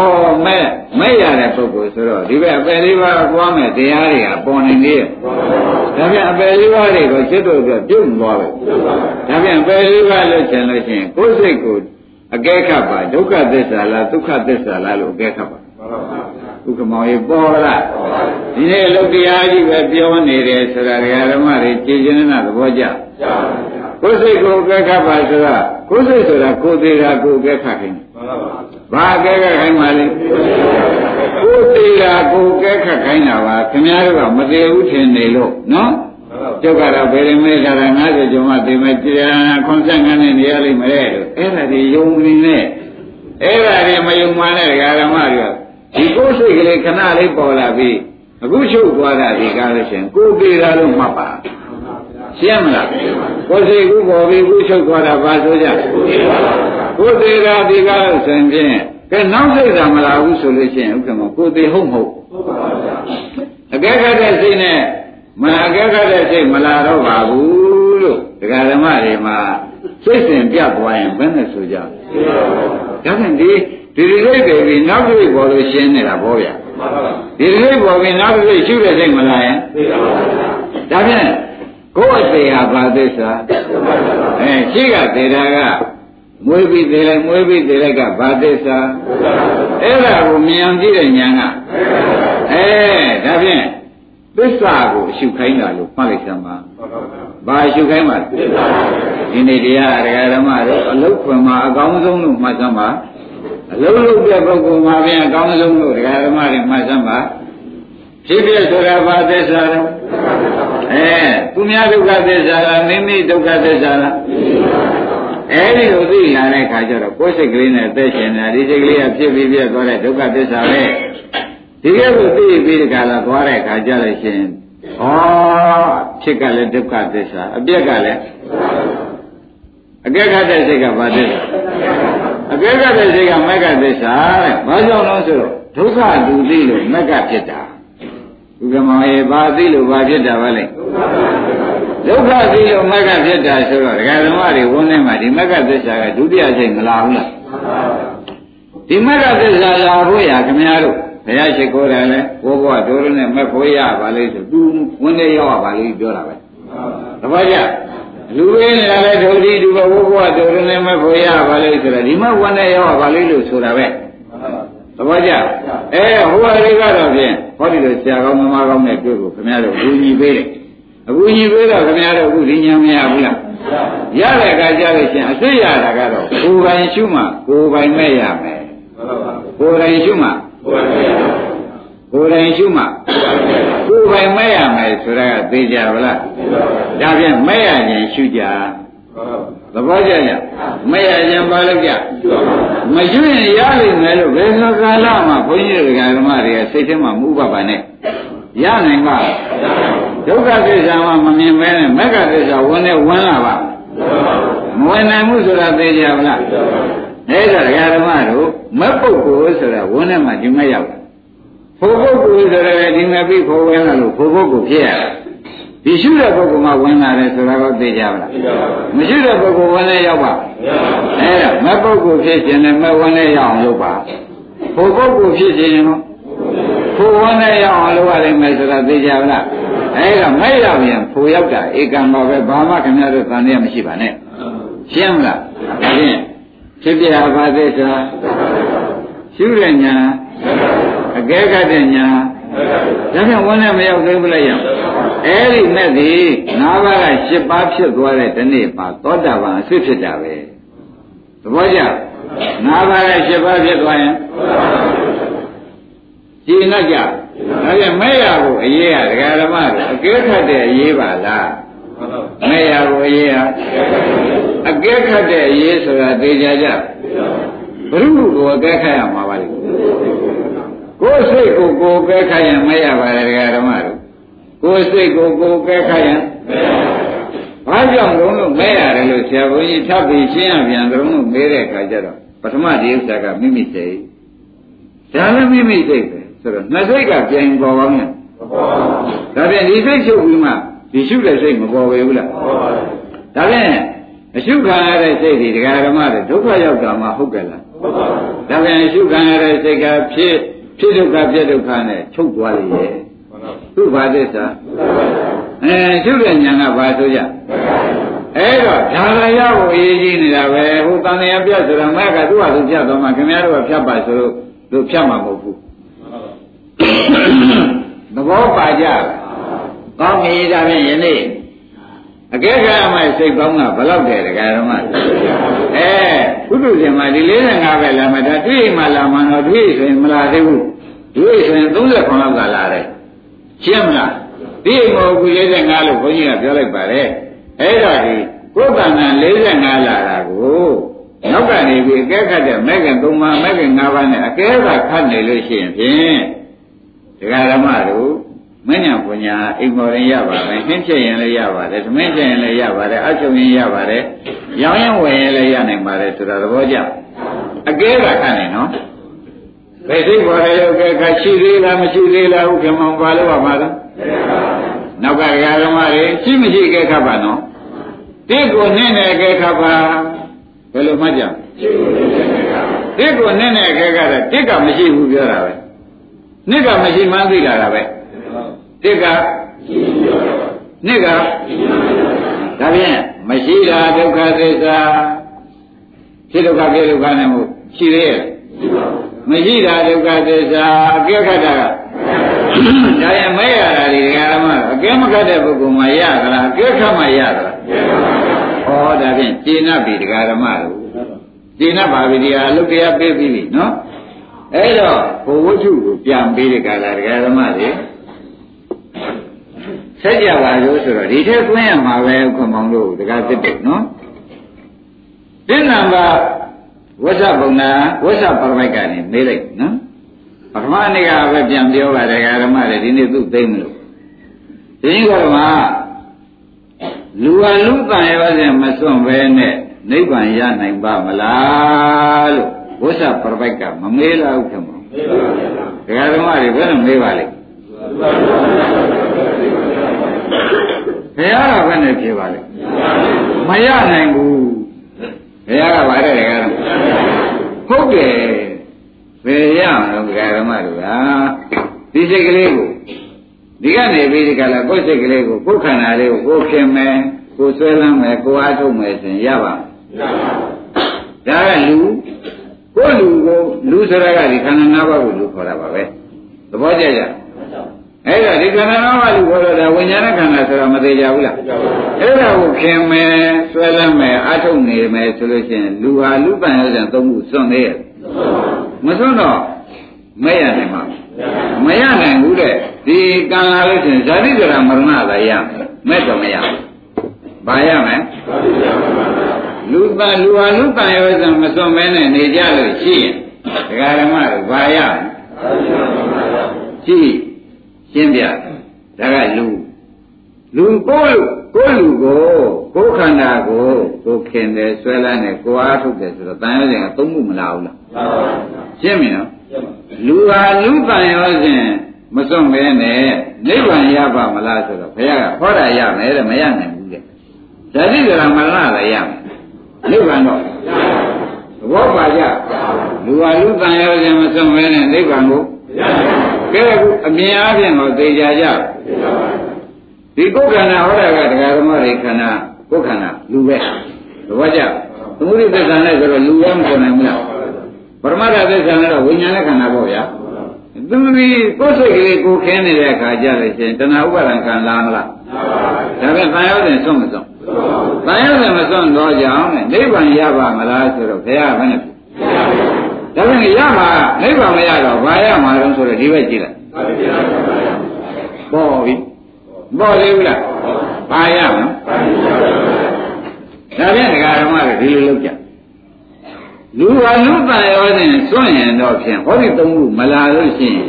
မဲ့မဲ့ရတဲ့ပုဂ္ဂိုလ်ဆိုတော့ဒီဘက်အပယ်လေးပါးကွာမဲ့တရားတွေကပေါ်နေသေးရဲ့ဒါပြန်အပယ်လေးပါးတွေကိုစိတ်တို့ပြပြုတ်သွားပဲဒါပြန်အပယ်လေးပါးလို့ကျင်လို့ရှိရင်ကိုယ်စိတ်ကိုအကဲခတ်ပါဒုက္ခသစ္စာလားဒုက္ခသစ္စာလားလို့အကဲခတ်ပါဥက္ကမောရေပေါ်လားဒီနေ့လုတ်တရားကြီးပဲပြောနေတယ်ဆိုတာဓမ္မတွေကြည်ကျင်တဲ့သဘောကျကိုယ်စိတ်ကိုအကဲခတ်ပါဆိုတာ ကိုယ်စိတ်ဆိုတာကိုယ်သေးတာကိုယ်အကဲခတ်ခိုင်းဘာအကဲခတ်ခိုင်းပါလဲကိုယ်သေးတာကိုယ်အကဲခတ်ခိုင်းတာပါခင်ဗျားတို့ကမသေးဘူးထင်နေလို့နော်ကျုပ်ကတော့ဗေဒမေခါရ90ကျော်မှသိမယ်ကြာခွန်ဆက်ငန်းနဲ့နေရလိမ့်မယ်လို့အဲ့ဒါဒီယုံနေနဲ့အဲ့ဒါဒီမယုံမှန်းတဲ့ဓမ္မတွေကဒီကိုယ်စိတ်ကလေးခဏလေးပေါ်လာပြီးအခုချုပ်သွားတာဒီကားလို့ရှင်ကိုယ်သေးတာလို့မှတ်ပါ ရှင်းမလားကိုယ်စိတ်ကူပေါ်ပြီးကူချုပ်သွားတာဘာဆိုကြကိုယ်သေးတာဒီကားလို့ဆိုရင်ကဲနောက်စိတ်သာမလာဘူးဆိုလို့ရှိရင်ဥက္ကမကိုယ်သေးဟုတ်မဟုတ်အကဲခတ်တဲ့စိတ်နဲ့မအကဲခတ်တဲ့စိတ်မလာတော့ပါဘူးလို့ဒကာဓမ္မတွေမှာစိတ်စဉ်ပြတ်သွားရင်ဘယ်နဲ့ဆိုကြဒါဖြင့်ဒီဒီဒီစိတ်တွေပြီးနောက်တစ်စိတ်ပေါ်လို့ရှင်းနေတာပေါ့ဗျာဒီဒီစိတ်ပေါ်ပြီးနောက်တစ်စိတ်ရှုတဲ့စိတ်မလာရင်ဒါဖြင့် ကိုယ့်အသေးဟာဘာသစ္စာအဲရှိကသေးတာကမွေးပြီးသေးလိုက်မွေးပြီးသေးလိုက်ကဘာသစ္စာအဲ့ဒါကိုမြင်ကြည့်တဲ့ဉာဏ်ကအဲဒါဖြင့်သစ္စာကိုအရှုခိုင်းတာလို့မှတ်လိုက်စမ်းပါဘာအရှုခိုင်းပါလဲဒီနေ့တရားဒကာဓမ္မတို့အလုတ်ခွင်မှာအကောင်းဆုံးလို့မှတ်စမ်းပါအလုံးလုံးတဲ့ပုဂ္ဂိုလ်မှာပြန်အကောင်းဆုံးလို့ဒကာဓမ္မတွေမှတ်စမ်းပါဖြစ်ဖြစ်ဆိုတာဘာသစ္စာလဲ အဲသူများဒုက္ခသစ္စာလားမိမိဒုက္ခသစ္စာလားအဲဒီလိုသိလာတဲ့ခါကျတော့ကိုယ်စိတ်ကလေးနဲ့သက်ရှင်နေတာဒီစိတ်ကလေးကဖြစ်ပြီးပြတ်သွားတဲ့ဒုက္ခသစ္စာပဲဒီကဲကိုသိပြီးဒီကလာသွားတဲ့ခါကျလို့ရှိရင်ဩဖြစ်ကလည်းဒုက္ခသစ္စာအပြက်ကလည်းအကဲခတ်တဲ့စိတ်ကဘာသစ္စာအကဲခတ်တဲ့စိတ်ကမက္ကသစ္စာတဲ့ဘာကြောင့်လဲဆိုတော့ဒုက္ခလူသိလို့မက္ကဖြစ်တာ ဥက္ကမောရေဘာသိလို့ဘာဖြစ်တာပါလဲဒုက္ခသိလို့မက္ကဖြစ်တာဆိုတော့ဒကာဓမ္မတွေဝန်းထဲမှာဒီမက္ကသစ္စာကဒုတိယစိတ်မလာဘူးလားဒီမက္ကသစ္စာလာဖို့ရခင်ဗျားတို့ဘုရားရှိခိုးတယ်လေဘိုးဘွားတို့နဲ့မက်ဖို့ရပါလိမ့်ဆိုသူဝန်းထဲရောက်ရပါလိမ့်ပြောတာပဲတပည့်ကြလူရင်းလာတဲ့ဒုတိဒုဘဘိုးဘွားတို့နဲ့မက်ဖို့ရပါလိမ့်ဆိုတော့ဒီမှာဝန်းထဲရောက်ရပါလိမ့်လို့ဆိုတာပဲ သဘောကျအဲဟိုဟာတွေကတော့ဖြင့်ဟောဒီလိုဆရာကောင်းမမကောင်းနဲ့တွေ့ကိုခင်ဗျားတို့ဘူးကြီးပေးတယ်အခုကြီးပေးတော့ခင်ဗျားတို့အခုဒီညာမရဘူးလားရတဲ့အခါကျလို့ရှင်အစစ်ရတာကတော့ကိုယ်ပိုင်ရှုမှကိုယ်ပိုင်မဲ့ရမယ်ကိုယ်တိုင်ရှုမှကိုယ်တိုင်ရှုမှကိုယ်ပိုင်မဲ့ရမယ်ဆိုတာကသိကြပါလားဒါဖြင့်မဲ့ရခြင်းရှုကြ သဘောကျကြမဲ့ရခြင်းပါလို့ကြမရှုရင်ရလိမ့်မယ်လို့ဘယ်သောကာလမှာဘုန်းကြီးတွေကဓမ္မတွေကစိတ်ထဲမှာမဥပပါနဲ့ရနိုင်ပါဒုက္ခသစ္စာမှမမြင်မဲနဲ့မက္ခသစ္စာဝင်နေဝင်လာပါမဝင်နိုင်ဘူးဆိုတာသိကြပါလားအဲ့ဒါဓမ္မတို့မက်ပုဂ္ဂိုလ်ဆိုတာဝင်နေမှဒီမဲ့ရောက်တာဖို့ပုဂ္ဂိုလ်ဆိုတာလည်းဒီမဲ့ပြီးဖို့ဝင်လာလို့ဖို့ပုဂ္ဂိုလ်ဖြစ်ရတာ ဒီရှုတဲ့ပုဂ္ဂိုလ်မှဝင်လာတယ်ဆိုတာကိုသိကြပါလားမရှိတဲ့ပုဂ္ဂိုလ်ဝင်လဲရောက်ပါအဲ့ဒါမက်ပုဂ္ဂိုလ်ဖြစ်ခြင်းနဲ့မက်ဝင်လဲရောက်အောင်လုပ်ပါဖို့ပုဂ္ဂိုလ်ဖြစ်ခြင်းရောဖို့ဝင်လဲရောက်အောင်လုပ်ရလိမ့်မယ်ဆိုတာသိကြပါလားအဲ့ဒါမဲ့ရောက်ရင်ဖို့ရောက်တာဧကံပါပဲဘာမှခင်ဗျားတို့တန်ရမရှိပါနဲ့ရှင်းမလားဒါဖြင့်ဖြစ်ပြပါသစ္စာရှုတဲ့ညာအကဲကတဲ့ညာဒါဖြင့်ဝန်းနဲ့မရောက်သေးဘူးလားရအဲ့ ဒီမဲ့ဒီ၅ပါးက၈ပါးဖြစ်သွားတဲ့ဒီနေ့မှာသောတာပန်အဖြစ်ဖြစ်တာပဲသဘောကျ၅ပါးက၈ပါးဖြစ်သွားရင်ကြည်နှက်ကြဒါဖြင့်မဲ့ရကိုအရေးရဒကာဓမ္မတို့အကဲခတ်တဲ့အရေးပါလားမဲ့ရကိုအရေးရအကဲခတ်တဲ့အရေးဆိုတာသိကြကြဘုရုကိုအကဲခတ်ရမှာပါလေကိုယ်စိတ်ကိုကိုယ်ကဲခတ်ရင်မရပါနဲ့ဒကာဓမ္မတို့ ကိုယ်စိတ်ကိုကိုယ်ကဲခတ်ရင်ဘာကြောင့်လုံးလို့မဲရတယ်လို့ဆရာဘုန်းကြီးထပ်ပြီးရှင်းရပြန်တုံးလို့မေးတဲ့အခါကျတော့ပထမဒီဥစ္စာကမိမိစိတ်ဒါလည်းမိမိစိတ်ပဲဆိုတော့နှစ်စိတ်ကပြန်ပေါ်ကောင်းတယ်ဒါဖြင့်ဒီစိတ်ချုပ်ပြီးမှဒီရှုတဲ့စိတ်မပေါ်ပဲဘူးလားဒါဖြင့်အရှုခံရတဲ့စိတ်ဒီဒကာဓမ္မတွေဒုက္ခရောက်တာမှဟုတ်ကဲ့လားဒါဖြင့်အရှုခံရတဲ့စိတ်ကဖြစ်ဖြစ်ဒုက္ခဖြစ်ဒုက္ခနဲ့ချုပ်သွားလေရဲ့ သူ့ဘာသစ္စာအဲရှုတဲ့ဉာဏ်ကဘာဆိုကြအဲ့တော့ဒါရရကိုအရေးကြီးနေတာပဲဟိုတန်တရားပြတ်ဆိုတာမကသူ့ဟာသူပြတ်သွားမှခင်ဗျားတို့ကဖြတ်ပါဆိုလို့သူဖြတ်မှာမဟုတ်ဘူးသဘောပါကြကောင်းပြီဒါဖြင့်ယနေ့အကဲခါမှစိတ်ကောင်းတာဘယ်လောက်တယ်တရားဓမ္မအဲကုသရှင်မှာဒီ45ပဲလာမှဒါတွေ့မှလာမှတော့တွေ့ဆိုရင်မလာသေးဘူးတွေ့ဆိုရင်39လောက်ကလာတယ် ရှင်းမလားဒီအိမ်ကိုအခု45လို့ဘုန်းကြီးကပြောလိုက်ပါတယ်အဲ့ဒါဒီကိုယ်တဏ္ဍ45လာတာကိုနောက်ကနေပြီးအကဲခတ်တဲ့မဲခင်3ပါးမဲခင်5ပါးနဲ့အကဲကခတ်နေလို့ရှိရင်ဖြင့်ဒကာဓမ္မတို့မဉ္ဇဉ်ပညာအိမ်မော်ရင်ရပါမယ်နှင်းဖြစ်ရင်လည်းရပါတယ်သမင်းဖြစ်ရင်လည်းရပါတယ်အချုပ်ရင်ရပါတယ်ရောင်းရင်ဝယ်ရင်လည်းရနိုင်ပါတယ်ဆိုတာသဘောကျအကဲကခတ်နေနော် ဘယ်သိပေါ်ရရောကဲခတ်ရှိသေးလားမရှိသေးလားဥက္ကမောင်ပါလို့ပါမှာလားနောက်ကဒကာဓမ္မတွေရှိမရှိကဲခတ်ပါနော်တိကိုနှင်းတယ်ကဲခတ်ပါဘယ်လိုမှတ်ကြတစ်ကိုနဲ့နဲ့အခဲကတော့တစ်ကမရှိဘူးပြောတာပဲနှစ်ကမရှိမှန်းသိလာတာပဲတစ်ကနှစ်ကဒါဖြင့်မရှိတာဒုက္ခသစ္စာဖြစ်ဒုက္ခပြဒုက္ခနဲ့မို့ရှိသေးရဲ့ မရှိတာဒုက္ခသစ္စာအကဲခတ်တာကဒါရင်မဲရတာဒီဓမ္မအကဲမခတ်တဲ့ပုဂ္ဂိုလ်မှရသလားအကဲခတ်မှရသလားဩဒါဖြင့်ကျင့်납ပြီဓမ္မတို့ကျင့်납ပါပြီဒီဟာလုတ်တရားပေးပြီးပြီနော်အဲ့တော့ဘုဝတ္ထုကိုပြန်ပေးတဲ့ကာလဓမ္မတွေဆက်ကြပါလို့ဆိုတော့ဒီထက်ကွင်းရမှာပဲခွန်မောင်တို့တကားသစ်တယ်နော်ဒီနံပါတ် ဝဇ္ဇဗုဏ္ဏဝဇ္ဇပရမိုက်ကနေမေးလိုက်နော်ပထမနေ့ကပဲပြန်ပြောပါတယ်ဓမ္မတွေဒီနေ့သူ့သိမ့်မလို့ဒီကဓမ္မလူဟာလူတန်ရောစဉ်မစွန့်ပဲနဲ့နိဗ္ဗာန်ရနိုင်ပါမလားလို့ဝဇ္ဇပရမိုက်ကမမေးလောက်ခင်ဗျာမေးပါဗျာဓမ္မတွေဘယ်လိုမေးပါလိမ့်ဘုရားကဘယ်နဲ့ဖြေပါလဲမရနိုင်ဘူး ဘုရားကပါတယ်လေကတော့ဟုတ်တယ်ဘယ်ရမလို့ဓမ္မတို့ကဒီစိတ်ကလေးကိုဒီကနေပြီးဒီကလာကိုယ်စိတ်ကလေးကိုကိုယ်ခန္ဓာလေးကိုကိုယ်ခင်မယ်ကိုယ်ဆွဲလမ်းမယ်ကိုယ်အားထုတ်မယ်ဆိုရင်ရပါမလားဒါကလူကိုယ်လူကိုလူဆိုတာကဒီခန္ဓာ၅ပါးကိုလူခေါ်တာပါပဲသဘောကျကြ အဲ့ဒါဒီခန္ဓာ၅ပါးလူခေါ်တော့ဒါဝိညာဏခန္ဓာဆိုတာမသေးကြဘူးလားအဲ့ဒါကိုခင်မယ်ဆွဲလမ်းမယ်အားထုတ်နေမယ်ဆိုလို့ရှိရင်လူဟာလူပန်ရတဲ့သုံးခုစွန့်သေးရဲ့မစွန့်တော့မရနိုင်ပါဘူးမရနိုင်ဘူးတဲ့ဒီကံလာလို့ရှိရင်ဇာတိဇရာမရဏသာရမယ်မဲ့တော့မရဘူးဘာရမယ်လူတန်လူဟာလူတန်ရောစံမစွန့်မဲနဲ့နေကြလို့ရှိရင်ဒကာဓမ္မတို့ဘာရရှိ ရှင်းပြဒါကလူလူကိုလူကိုလူကိုကိုခန္ဓာကိုကိုခင်တယ်ဆွဲလန်းတယ်ကိုအားထုတ်တယ်ဆိုတော့တန်ရောစံကသုံးမှုမလာဘူးလားရှင်းပြီနော်လူဟာလူတန်ရောစံမစွန့်မဲနဲ့နိဗ္ဗာန်ရပါမလားဆိုတော့ဘုရားကဟောတာရမယ်တဲ့မရနိုင်ဘူးတဲ့ဇာတိဇရာမရဏလည်းရမယ်နိဗ္ဗာန်တော့သဘောပါကြလူဟာလူတန်ရောခြင်းမဆုံးမဲနဲ့နိဗ္ဗာန်ကို ကဲအခုအမြင်အားဖြင့်တော့သိကြကြဒီကိုယ်ခန္ဓာဟောတာကတရားဓမ္မတွေခန္ဓာကိုယ်ခန္ဓာလူပဲသဘောကြသမုဒိသစ္စာနဲ့ဆိုတော့လူရမဆိုနိုင်ဘူးလားပရမတ္ထသစ္စာနဲ့တော့ဝိညာဉ်နဲ့ခန္ဓာပေါ့ဗျာသူဒီကိုယ်စိတ်ကလေးကိုခင်းနေတဲ့အခါကြလို့ရှိရင်တဏှာဥပါဒံခံလာမလားဒါပြန်တန်ရောတဲ့ဆုံးမဆုံးတန်ရုံနဲ့မစွန့်တော့ကြအောင်နိဗ္ဗာန်ရပါမလားဆိုတော့ဘုရားကလည်း ဒါပြန်ရမှာနိဗ္ဗာန်မရတော့ဘာရမှာလဲဆိုတော့ဒီဘက်ကြည့်လိုက်ပေါ်ပြီပေါ်သေးဘူးလားဘာရမလဲဒါပြန်ဒကာဓမ္မတွေဒီလိုလုပ်ကြလူဟာလူတန်ရောနဲ့စွန့်ရင်တော့ဖြင့်ဟောဒီသုံးခုမလာလို့ရှိရင်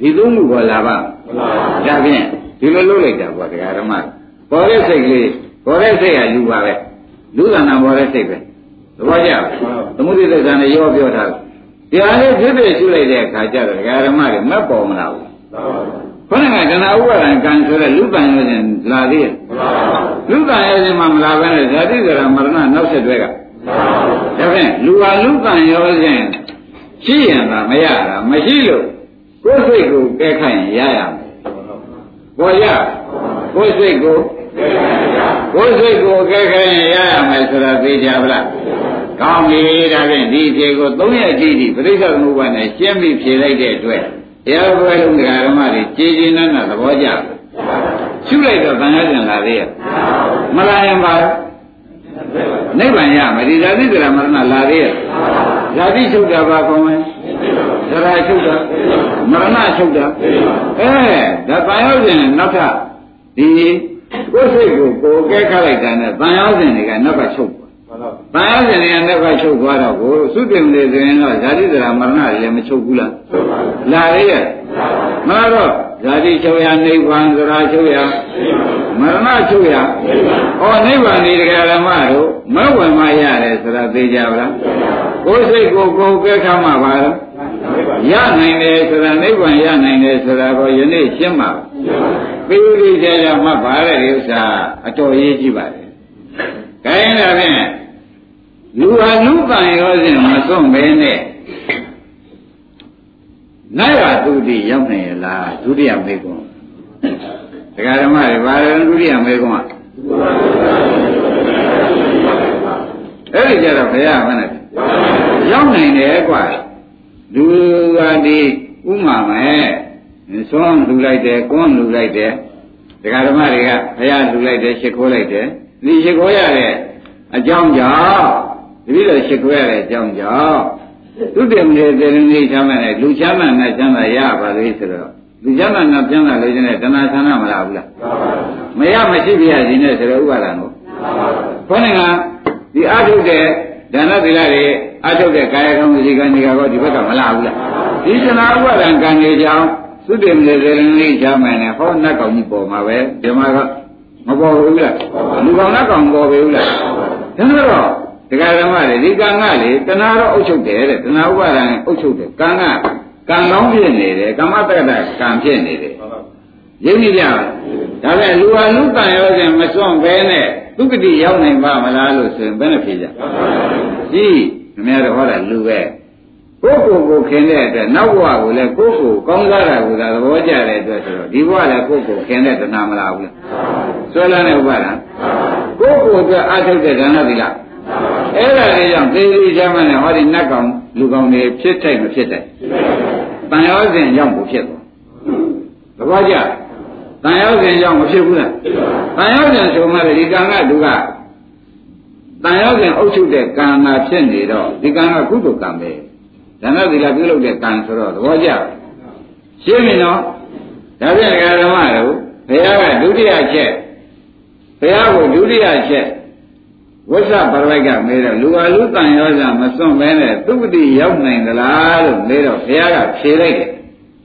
ဒီသုံးခုပေါ်လာပါမလာပါဘူးဒါဖြင့်ဒီလိုလုပ်လိုက်တာပေါ့ဒကာဓမ္မပေါ်တဲ့စိတ်ကလေးပေါ်တဲ့စိတ်ကလူပါပဲလူကနာပေါ်တဲ့စိတ်ပဲ သဘောကျသမုဒိသစ္စာနဲ့ရောပြောထားတယ်ဒီဟာလေးဖြစ်ဖြစ်ရှုလိုက်တဲ့အခါကျတော့ဒကာဓမ္မတွေမက်ပေါ်မလာဘူးခொနကကနာဥပါဒံကံဆိုတဲ့လူပံရောခြင်းလာသေးရဲ့လူပံရောခြင်းမှမလာဘဲနဲ့ဇာတိဇရာမရဏနောက်ဆက်တွဲကဒါဖြင့်လူဟာလူပံရောခြင်းရှိရင်သာမရတာမရှိလို့ကိုယ်စိတ်ကိုကဲခိုင်းရရမယ်ပေါ်ရကိုယ်စိတ်ကို ကိုယ်စိတ်ကိုကဲခဲရင်ရရမယ်ဆိုတာသိကြပါလားကောင်းပြီဒါဖြင့်ဒီဖြေကို၃ရက်ကြည့်ပြီးပြိဿသမုပ္ပါနဲ့ရှင်းပြီးဖြေလိုက်တဲ့အတွက်တရားပွဲလုံးဓမ္မတွေကြည်ကြည်နန်းနသဘောကျရှုလိုက်တော့တန်ရကျင်လာသေးရဲ့မလာရင်ပါနိဗ္ဗာန်ရမယ်ဒီဇာတိကရမရဏလာသေးရဲ့ဇာတိချုပ်တာပါခေါ်မယ်သရချုပ်တာမရဏချုပ်တာအဲဒါတန်ရောက်ခြင်းနောက်ထပ်ဒီ ကိုယ်စိတ်ကိုကိုယ်ကဲခတ်လိုက်တာနဲ့တန်ရောက်ခြင်းတွေကနောက်ကချုပ်သွားတန်ရောက်ခြင်းတွေကနောက်ကချုပ်သွားတော့ကိုသုတင်လေဆိုရင်တော့ဇာတိသရမရဏတွေလည်းမချုပ်ဘူးလားလာရရဲ့မတော့ဇာတိချုပ်ရနိဗ္ဗာန်သရချုပ်ရမရဏချုပ်ရဩနိဗ္ဗာန်ဒီတရားဓမ္မတို့မဝင်မရတယ်ဆိုတာသိကြပါလားကိုယ်စိတ်ကိုကိုယ်ကဲခတ်မှပါတော့ ရနိုင်တယ်ဆိုတာနိဗ္ဗာန်ရနိုင်တယ်ဆိုတာကိုယနေ့ရှင်းပါပြီးပြီးကြကြမှတ်ပါတဲ့ဥစ္စာအတော်ရေးကြည့်ပါလေ။ခိုင်းတာဖြင့်လူဟာလူပံရောစဉ်မစွန့်ပဲနဲ့နိုင်ရသူတိရောက်နေရလားဒုတိယမေကွန်းတရားဓမ္မတွေဘာလဲဒုတိယမေကွန်းကအဲ့ဒီကြတော့ဘုရားမနဲ့ရောက်နိုင်တယ်ကွာ လူကဒီဥမာမဲ့သွန်းလူလိုက်တယ်ကွန်းလူလိုက်တယ်ဒကာဓမ္မတွေကဘုရားလူလိုက်တယ်ရှ िख ိုးလိုက်တယ်ဒီရှ िख ိုးရတဲ့အကြောင်းကြောင့်တတိယရှ िख ိုးရတဲ့အကြောင်းကြောင့်သူတည်မနေတဲ့တေရင်းချမ်းမဲ့လူချမ်းမဲ့နဲ့ချမ်းသာရပါလေဆိုတော့လူချမ်းမဲ့နဲ့ချမ်းသာလို့ခြင်းနဲ့တဏှာဆန္ဒမလားဘူးလားမရမရှိပြရစီနဲ့ဆိုတော့ဥပါဒံကိုခေါင်းကဒီအထုတ်တဲ့ဒါနသီလတွေ အထုတ်တဲ့ကာယကံဝစီကံတွေကတော့ဒီဘက်ကမလာဘူးလားဒီသနာဥပါဒံကံတွေကြောင့်သုတေမလေဇေရဏိချမ်းမယ်နဲ့ဟောနတ်ကောင်ကြီးပေါ်မှာပဲဒီမှာကမပေါ်ဘူးလားလူကောင်နတ်ကောင်ပေါ်ပြီလားဒါတော့တရားဓမ္မတွေဒီကံကလေတဏှာတော့အုပ်ချုပ်တယ်တဲ့တဏှာဥပါဒံအုပ်ချုပ်တယ်ကံကကံကောင်းဖြစ်နေတယ်ကမ္မတက္ကတကံဖြစ်နေတယ်ရင်းနေကြဒါပဲလူဟာလူတန်ရောစဉ်မစွန့်ဘဲနဲ့ဒုက္ခတိရောက်နိုင်ပါမလားလို့ဆိုရင်ဘယ်နဲ့ဖြေကြကြည့် ခင်ဗျားတို့ဟောတာလူပဲကိုယ့်ကိုယ်ကိုခင်တဲ့အတွက်နောက်ဘဝကိုလည်းကိုယ့်ကိုယ်ကောင်းစားတာကိုသာသဘောကျတဲ့အတွက်ဆိုတော့ဒီဘဝလည်းကိုယ့်ကိုယ်ခင်တဲ့တဏှာမလားဘူးလားဆွဲလန်းတဲ့ဥပါဒံကိုယ့်ကိုယ်အတွက်အထုတ်တဲ့ဒါနသီလအဲ့ဒါလေးကြောင့်သေသေးချမ်းမှနဲ့ဟောဒီနတ်ကောင်လူကောင်တွေဖြစ်တိုက်မဖြစ်တိုက်တန်ရောစဉ်ရောက်ကိုဖြစ်သွားသဘောကျတန်ရောစဉ်ရောက်မဖြစ်ဘူးလားတန်ရောစဉ်ဆိုမှလည်းဒီကံကလူက တန်ရောစဉ်အုပ်ချုပ်တဲ့ကံမှာဖြစ်နေတော့ဒီကံကကုသိုလ်ကံပဲဒါနသီလပြုလုပ်တဲ့ကံဆိုတော့သဘောကျရှင်းပြီနော်ဒါပြန်ဓမ္မတို့ဘုရားကဒုတိယချက်ဘုရားကိုဒုတိယချက်ဝိသပရဝိုက်ကမေးတော့လူဟာလူတန်ရောစာမစွန့်ဘဲနဲ့သူပတိရောက်နိုင်သလားလို့မေးတော့ဘုရားကဖြေလိုက်တယ်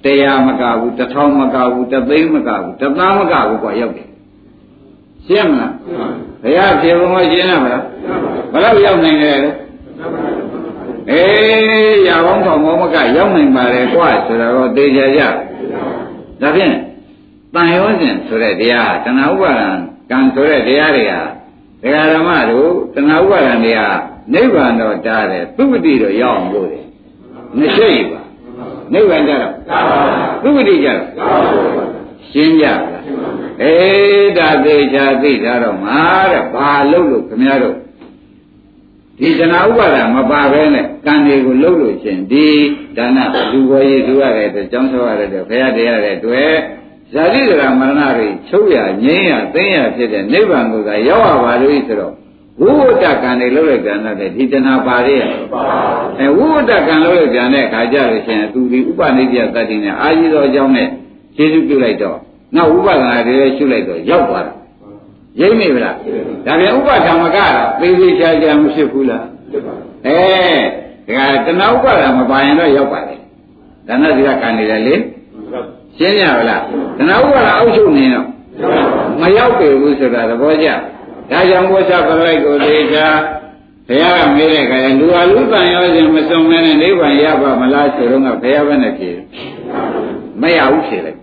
တရားမကဘူးတစ်ထောင်မကဘူးတစ်သိန်းမကဘူးတစ်သားမကဘူးကွာရောက်တယ် ရှင်းမလားဘုရားဖြေဘုံကရှင်းရမလားဘယ်တော့ရောက်နိုင်ကြလဲအေးရပေါင်းထောင်မောမကရောက်နိုင်ပါလေကွာဆိုတော့သေချာကြဒါဖြင့်တန်ရောစဉ်ဆိုတဲ့တရားတဏှာဥပါဒံကံဆိုတဲ့တရားတွေဟာဒကာဓမ္မတို့တဏှာဥပါဒံတွေဟာနိဗ္ဗာန်တော့တားတယ်သူပတိတော့ရောက်အောင်လို့တယ်မရှိပါနိဗ္ဗာန်ကြတော့သူပတိကြတော့ ရှင်းကြလားအေးဒါသေးချာသိတာတော့မှာတဲ့ဘာလို့လို့ခင်ဗျားတို့ဒီတဏှာဥပါဒမပါဘဲနဲ့ကံတွေကိုလှုပ်လို့ရှင်ဒီဒါနလူဘောရည်သူရတဲ့အတွက်ကျောင်းဆောရတဲ့အတွက်ဘုရားတရားတဲ့အတွက်ဇာတိဒရာမရဏတွေချုပ်ရငြိမ်းရသိမ်းရဖြစ်တဲ့နိဗ္ဗာန်ကိုသာရောက်ရပါလို့ဆိုတော့ဝိဝတ္တကံတွေလှုပ်လိုက်ပြန်တဲ့ဒီတဏှာပါရဲ့အဲဝိဝတ္တကံလှုပ်လိုက်ပြန်တဲ့ခါကြလို့ရှင်သူဒီဥပနိပြတတ္တိနဲ့အာကြီးတော်အကြောင်းနဲ့ ခြေစုပြုလိုက်တော့နောက်ဥပဒနာတွေလည်းရှုလိုက်တော့ရောက်သွားတာရိမ့်မိဗလားဒါပြန်ဥပဓမ္မကတော့သေသေးချာချာမဖြစ်ဘူးလားအဲဒါကတဏှာဥပါဒမပါရင်တော့ရောက်ပါလေဒါနစီကကံနေတယ်လေရှင်းကြပါလားတဏှာဥပါဒအောက်ချုပ်နေတော့မရောက်ပေဘူးဆိုတာသဘောကျဒါကြောင့်ဘုရားပရိတ်ကိုသေချာဘုရားကမေးတဲ့အခါလူဟာလူတန်ရောခြင်းမစုံမဲနဲ့နိဗ္ဗာန်ရပါမလားဆိုတော့ကဘုရားပဲနဲ့ဖြေမရဘူးဖြေလိုက်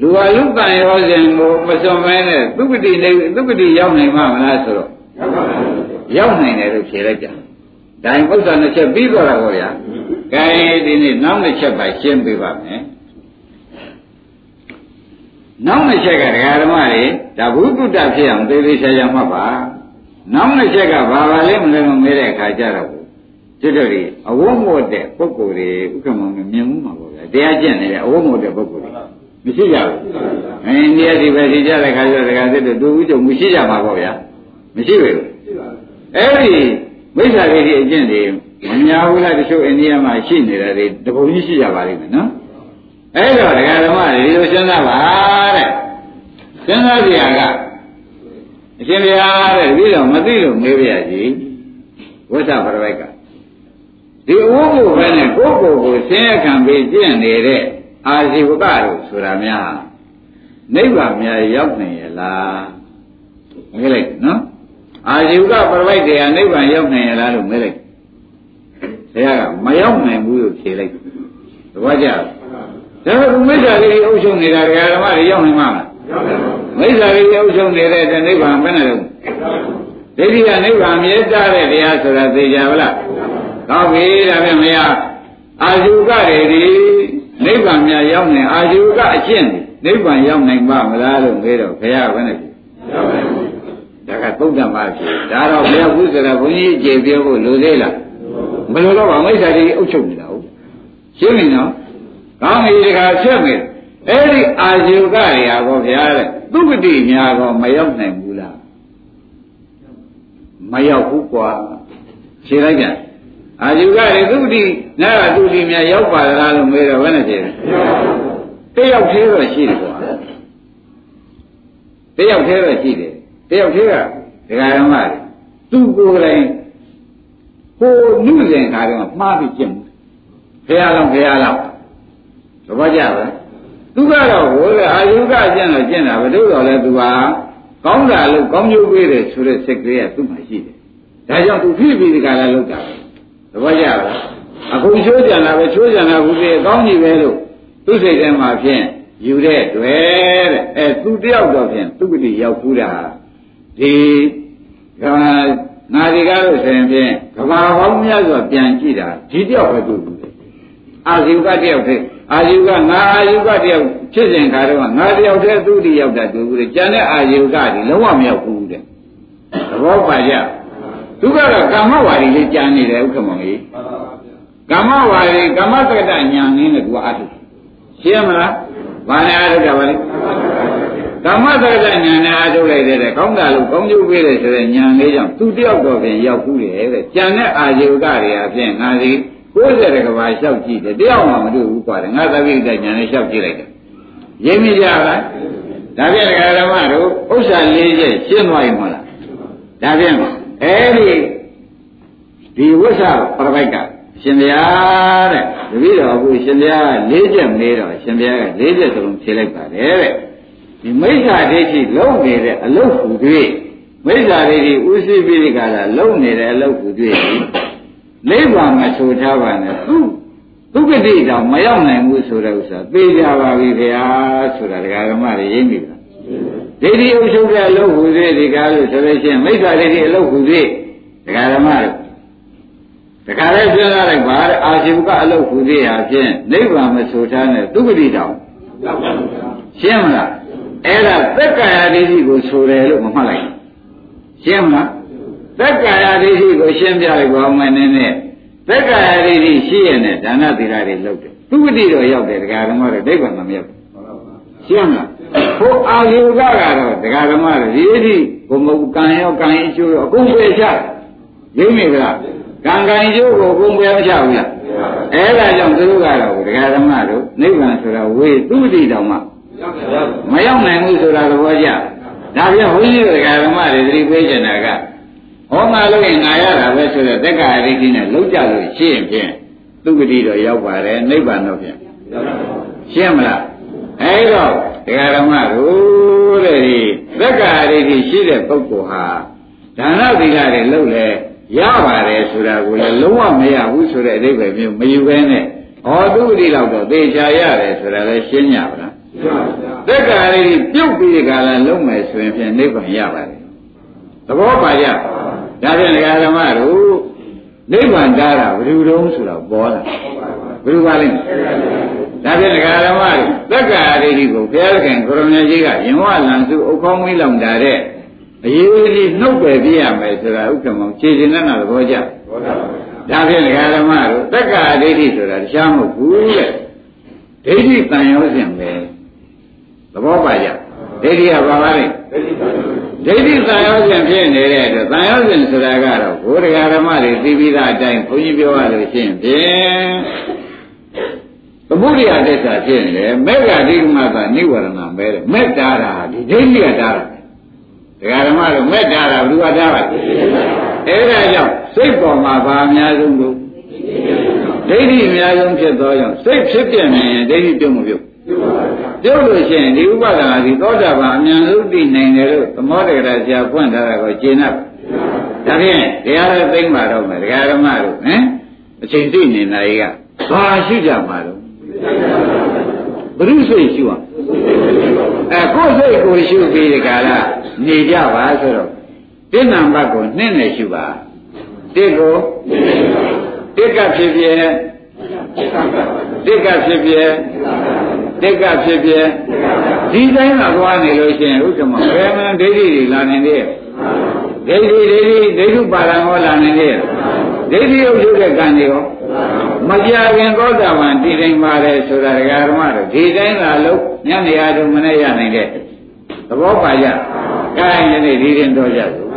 လူဟာလူတန်ရောခြင်းကိုမစုံမဲနဲ့သုပတိနေသုပတိရောက်နိုင်မှာမလားဆိုတော့ရောက်နိုင်တယ်လို့ဖြေလိုက်ကြဒါရင်ပု္ပ္ပာနှစ်ချက်ပြီးသွားတာပေါ့ဗျာကဲဒီနေ့နောက်တစ်ချက်ပါရှင်းပေးပါမယ်နောက်တစ်ချက်ကဒကာဓမ္မတွေဒါဘုဒ္ဓတဖြစ်အောင်သေသေးချာချာမှတ်ပါနောက်တစ်ချက်ကဘာပါလဲမလဲမမဲတဲ့အခါကျတော့ကျွတ်တို့အဝုံးမို့တဲ့ပုဂ္ဂိုလ်တွေဥက္ကမောင်မြင်မှုမှာပေါ့ဗျာတရားကျင့်နေတဲ့အဝုံးမို့တဲ့ပုဂ္ဂိုလ်တွေ မရှိကြဘူးအင်းဒီအဒီပဲဒီကြတဲ့ခါကျတော့ဒကာသစ်တို့တူဦးကြုံမရှိကြမှာပေါ့ဗျာမရှိဘူးအဲ့ဒီမိစ္ဆာလေးတွေအကျင့်တွေမများဘူးလားတချို့အိန္ဒိယမှာရှိနေတာတွေတပုံကြီးရှိကြပါလိမ့်မယ်နော်အဲ့တော့ဒကာဓမ္မတွေဒီလိုစဉ်းစားပါတဲ့စဉ်းစားကြရကအရှင်ဘုရားတဲ့ပြီးတော့မသိလို့မေးပြရစီဝိသပရဝိုက်ကဒီအဝုကိုပဲနဲ့ကိုယ့်ကိုယ်ကိုဆင်းရဲခံပြီးကျင့်နေတဲ့ အာဇီဝကတို့ဆိုတာများနိဗ္ဗာန်များရောက်နိုင်ရဲ့လားမေးလိုက်နော်အာဇီဝကပရဝိုက်တရားနိဗ္ဗာန်ရောက်နိုင်ရဲ့လားလို့မေးလိုက်ဘုရားကမရောက်နိုင်ဘူးလို့ဖြေလိုက်သဘောကျလားဒါကမိစ္ဆာလေးအုပ်ချုပ်နေတာဓမ္မတွေရောက်နေမှာလားမိစ္ဆာလေးအုပ်ချုပ်နေတဲ့အတွက်နိဗ္ဗာန်ဘယ်နဲ့လဲဒိဋ္ဌိကနိဗ္ဗာန်မြဲတားတဲ့တရားဆိုတာသိကြပါလားကောင်းပြီဒါဖြင့်မရအာဇုကတွေဒီ နိဗ္ဗာန်မြရောက်နေအာဇုကအကျင့်နိဗ္ဗာန်ရောက်နိုင်ပါမလားလို့မေးတော့ဘုရားကလည်းရောက်ပါဘူးဒါကသုဒ္ဓမာဖြစ်ဒါတော့ဘုရားဘုရားဘုန်းကြီးကျေပြောဖို့လိုသေးလားမလိုတော့ပါမိစ္ဆာတိအုပ်ချုပ်နေတာဟုတ်ရှင်းပြီနော်ကောင်းပြီဒီခါဖြစ်မယ်အဲ့ဒီအာဇုကတွေဟာကောဗျာတဲ့သူပတိများကောမရောက်နိုင်ဘူးလားမရောက်ဘူးကွာရှင်းလိုက်ကြ အာဇုကတွေသူပတိနာကသူတိများရောက်ပါလားလို့မေးတော့ဘယ်နဲ့ရှင်းလဲတယောက်သေးတော့ရှိတယ်ကွာတယောက်သေးတော့ရှိတယ်တယောက်သေးကဒကာရမတွေသူကိုယ်တိုင်ကိုနုစဉ်ခါတော့မှားပြီးကျင့်မှုဖះလောင်းဖះလောင်းသဘောကျပါသူကတော့ဟိုလေအာယုကကျင့်တော့ကျင့်တာဘယ်လိုတော့လဲသူဟာကောင်းတာလို့ကောင်းကျိုးပေးတယ်ဆိုတဲ့စိတ်ကလေးကသူ့မှာရှိတယ်ဒါကြောင့်သူဖြစ်ပြီးဒီကလာလောက်တာ သဘောကျပါအခုချိုးကြံတာပဲချိုးကြံတာဘူးလေကောင်းကြီးပဲလို့သူ့စိတ်ထဲမှာဖြင့်ယူတဲ့တွေ့တဲ့အဲသူတယောက်တော့ဖြင့်သူကတိရောက်ဘူးတာဒီကငါဒီကားလို့ဆိုရင်ဖြင့်ကဘာပေါင်းများစွာပြန်ကြည့်တာဒီတယောက်ပဲတွေ့ဘူးအာဇီဝကတယောက်တည်းအာဇီဝကငါအာဇီဝကတယောက်ဖြစ်စဉ်ခါတော့ငါတယောက်တည်းသူတည်းရောက်တာတွေ့ဘူးလေကျန်တဲ့အာဇီဝကဒီလုံးဝမရောက်ဘူးတဲ့သဘောပါကြ သူကတော့ကာမဝါဒီလေးကြံနေတယ်ဥက္ကမောင်ကြီးကာမဝါဒီကာမတက္ကတညာနင်းနဲ့သူကအထုရှင်းမလားဘာနဲ့အထုတာပါလဲဓမ္မသက္ကဉာဏ်နဲ့အားထုတ်လိုက်တဲ့ကောင်းတာလို့ကောင်းကျိုးပေးတယ်ဆိုတဲ့ဉာဏ်လေးကြောင့်သူတယောက်တော့ပြင်ရောက်ဘူးလေတဲ့။ကြံတဲ့အာယုကတွေအပြင်ငါစီ60ကဘာလျှောက်ကြည့်တယ်တယောက်မှမတွေ့ဘူးပါတယ်ငါသတိတဉာဏ်နဲ့လျှောက်ကြည့်လိုက်တယ်။ရင်းမိကြလား။ဒါဖြင့်ဒကာဓမ္မတို့ဥစ္စာလေးချက်ရှင်းသွားရင်မဟုတ်လား။ဒါဖြင့် အဲဒီဒီဝိသပရပိုက်ကရှင်ဗျာတဲ့တပည့်တော်အခုရှင်ဗျာ၄ချက်မေးတော့ရှင်ဗျာက၄ချက်စလုံးဖြေလိုက်ပါတယ်တဲ့။ဒီမိစ္ဆာဒိဋ္ဌိလုံးနေတဲ့အလုတ်ဟူ၍မိစ္ဆာဒိဋ္ဌိဥသိပိရိကလာလုံးနေတဲ့အလုတ်ဟူ၍နိဗ္ဗာန်မဆိုထားပါနဲ့သူဒုက္ခတိတောင်မရောက်နိုင်ဘူးဆိုတဲ့ဥစ္စာသိကြပါပြီခင်ဗျာဆိုတာဒကာဓမ္မတွေရင်းပြီလား ဒိဋ္ဌိအုပ်ချုပ်တဲ့အလုတ်ဟူ၍ဒီကားလို့ဆိုလို့ရှိရင်မိစ္ဆာဒိဋ္ဌိအလုတ်ဟူ၍ဒကာဓမ္မတွေတခါလဲပြောရလိုက်ပါတဲ့အာရှိဘကအလုတ်ဟူသေးဟာဖြင့်နိဗ္ဗာန်မဆိုထားနဲ့ဒုက္ခတိတောင်ရှင်းမလားအဲ့ဒါသက်ကာယဒိဋ္ဌိကိုဆိုတယ်လို့မမှတ်လိုက်ရှင်းမလားသက်ကာယဒိဋ္ဌိကိုရှင်းပြလိုက်ပါမယ်နည်းနည်းသက်ကာယဒိဋ္ဌိရှိရတဲ့ဒါနသီလတွေလုပ်တယ်သူဝတိတော့ရောက်တယ်ဒကာဓမ္မတွေဒိဋ္ဌိမမရောက်ရှင်းမလား ဟိုအာယုကကတော့ဒကာဓမ္မတွေဒီအထိဘုံဘုံကံရောကံအကျိုးရောအကုန်ပယ်ချတယ်ရင်းမိကလားကံကံကျိုးကိုအကုန်ပယ်ချဘူးလားအဲ့ဒါကြောင့်သူတို့ကတော့ဒကာဓမ္မတို့နိဗ္ဗာန်ဆိုတာဝေသူဝတိတောင်မှမရောက်နိုင်ဘူးဆိုတာသဘောကျဒါပြန်ဘုန်းကြီးတို့ဓမ္မတွေသတိပေးကြတာကဟောငါလို့ရင်ငါရတာပဲဆိုတော့တက္ကရာဒိဋ္ဌိနဲ့လုံးကြလို့ရှင်းဖြင့်သူဂတိတော့ရောက်ပါတယ်နိဗ္ဗာန်တော့ဖြင့်ရှင်းမလား အဲဒါဓမ္မတို့တဲ့ဒီတက္ကရာဒိဋ္ဌိရှိတဲ့ပုဂ္ဂိုလ်ဟာဒါနသီလတွေလုပ်လဲရပါတယ်ဆိုတာကိုလည်းလုံးဝမရဘူးဆိုတဲ့အဓိပ္ပာယ်မျိုးမယူဘဲနဲ့ဟောသူဂတိလောက်တော့သေချာရတယ်ဆိုတာလည်းရှင်းကြပါလားသက်္ကာရီပြုတ်ပြီးကြလာလုံးမယ်ဆိုရင်ဖြင့်နိဗ္ဗာန်ရပါတယ်သဘောပါကြဒါဖြင့်ဒကာဓမ္မတို့နိဗ္ဗာန်တားတာဘယ်လိုတုံးဆိုတော့ပေါ်လာဘယ်လိုပါလိမ့် ဒါဖြင့်ဒကာဓမ္မတို့သက်္ကာရီကိုဘုရားခင်ကိုရမကြီးကရင်ဝလန်စုအုတ်ခေါင်းမွေးလောင်တာတဲ့အရေးကြီးနှုတ်ပယ်ပြရမယ်ဆိုတာဥက္ကမောင်ခြေရှင်နဲ့သဘောကျဒါဖြင့်ဒကာဓမ္မတို့သက်္ကာဒိဋ္ဌိဆိုတာတရားမဟုတ်ဘူးတဲ့ဒိဋ္ဌိတန်ရောစဉ်ပဲသဘောပါကြဒိဋ္ဌိကဘာပါလဲဒိဋ္ဌိသံယောဇဉ်ဖြစ်နေတဲ့အတွက်သံယောဇဉ်ဆိုတာကတော့ဘုရားဓမ္မတွေသိပြီးသားအတိုင်းဘုန်းကြီးပြောရလို့ရှိရင်ဖြင့် သမုဒိယတစ္ဆာဖြစ်နေတယ်မေဃဒိဋ္ဌိမသာနိဝရဏမဲတဲ့မေတ္တာတာဒီဒိဋ္ဌိကတာတာဒကာဓမ္မတို့မေတ္တာတာဘုရားတာပါအဲ့ဒါကြောင့်စိတ်ပေါ်မှာဘာအများဆုံးလို့ဒိဋ္ဌိအများဆုံးဖြစ်သောကြောင့်စိတ်ဖြစ်ပြနေရင်ဒိဋ္ဌိပြုံးမပြုတ်ပြုတ်လို့ရှိရင်ဒီဥပဒနာဒီသောတာပန်အမြန်ဆုံးသိနိုင်တယ်လို့သမောတက္ကရာဆရာဖွင့်ထားတာကိုရှင်း납ဒါဖြင့်တရားလည်းသိမ့်ပါတော့မယ်ဒကာဓမ္မတို့ဟမ်အချိန်သိနေနိုင်ကဘာရှိကြမှာတော့ ဘုရုစိတ်ရှိအောင်အဲကိုယ်စိတ်ကိုရှုပြီးဒီကလာနေကြပါဆိုတော့ဒတစ်နံပါတ်ကိုနှစ်နဲ့ရှုပါတစ်ကိုတစ်ကဖြစ်ဖြစ်တစ်ကဖြစ်ဖြစ်တစ်ကဖြစ်ဖြစ်ဒီတိုင်းကသွားနေလို့ရှိရင်ဥက္ကမဘယ်မှန်ဒိဋ္ဌိတွေလာနေသေးရဲ့ဒိဋ္ဌိဒိဋ္ဌိဒိဋ္ဌုပါဒံဟောလာနေသေးရဲ့ ဒိဋ္ဌိရုပ်ရုပ်တဲ့ကံတွေရောမကြခင်သောတာပန်တည်တိုင်းပါတယ်ဆိုတာဒကာဓမ္မတို့ဒီတိုင်းလာလို့ညနေရာတို့မနဲ့ရနိုင်တဲ့သဘောပါကြ။အဲဒါဒီနေ့ဒီရင်တော့ကြစို့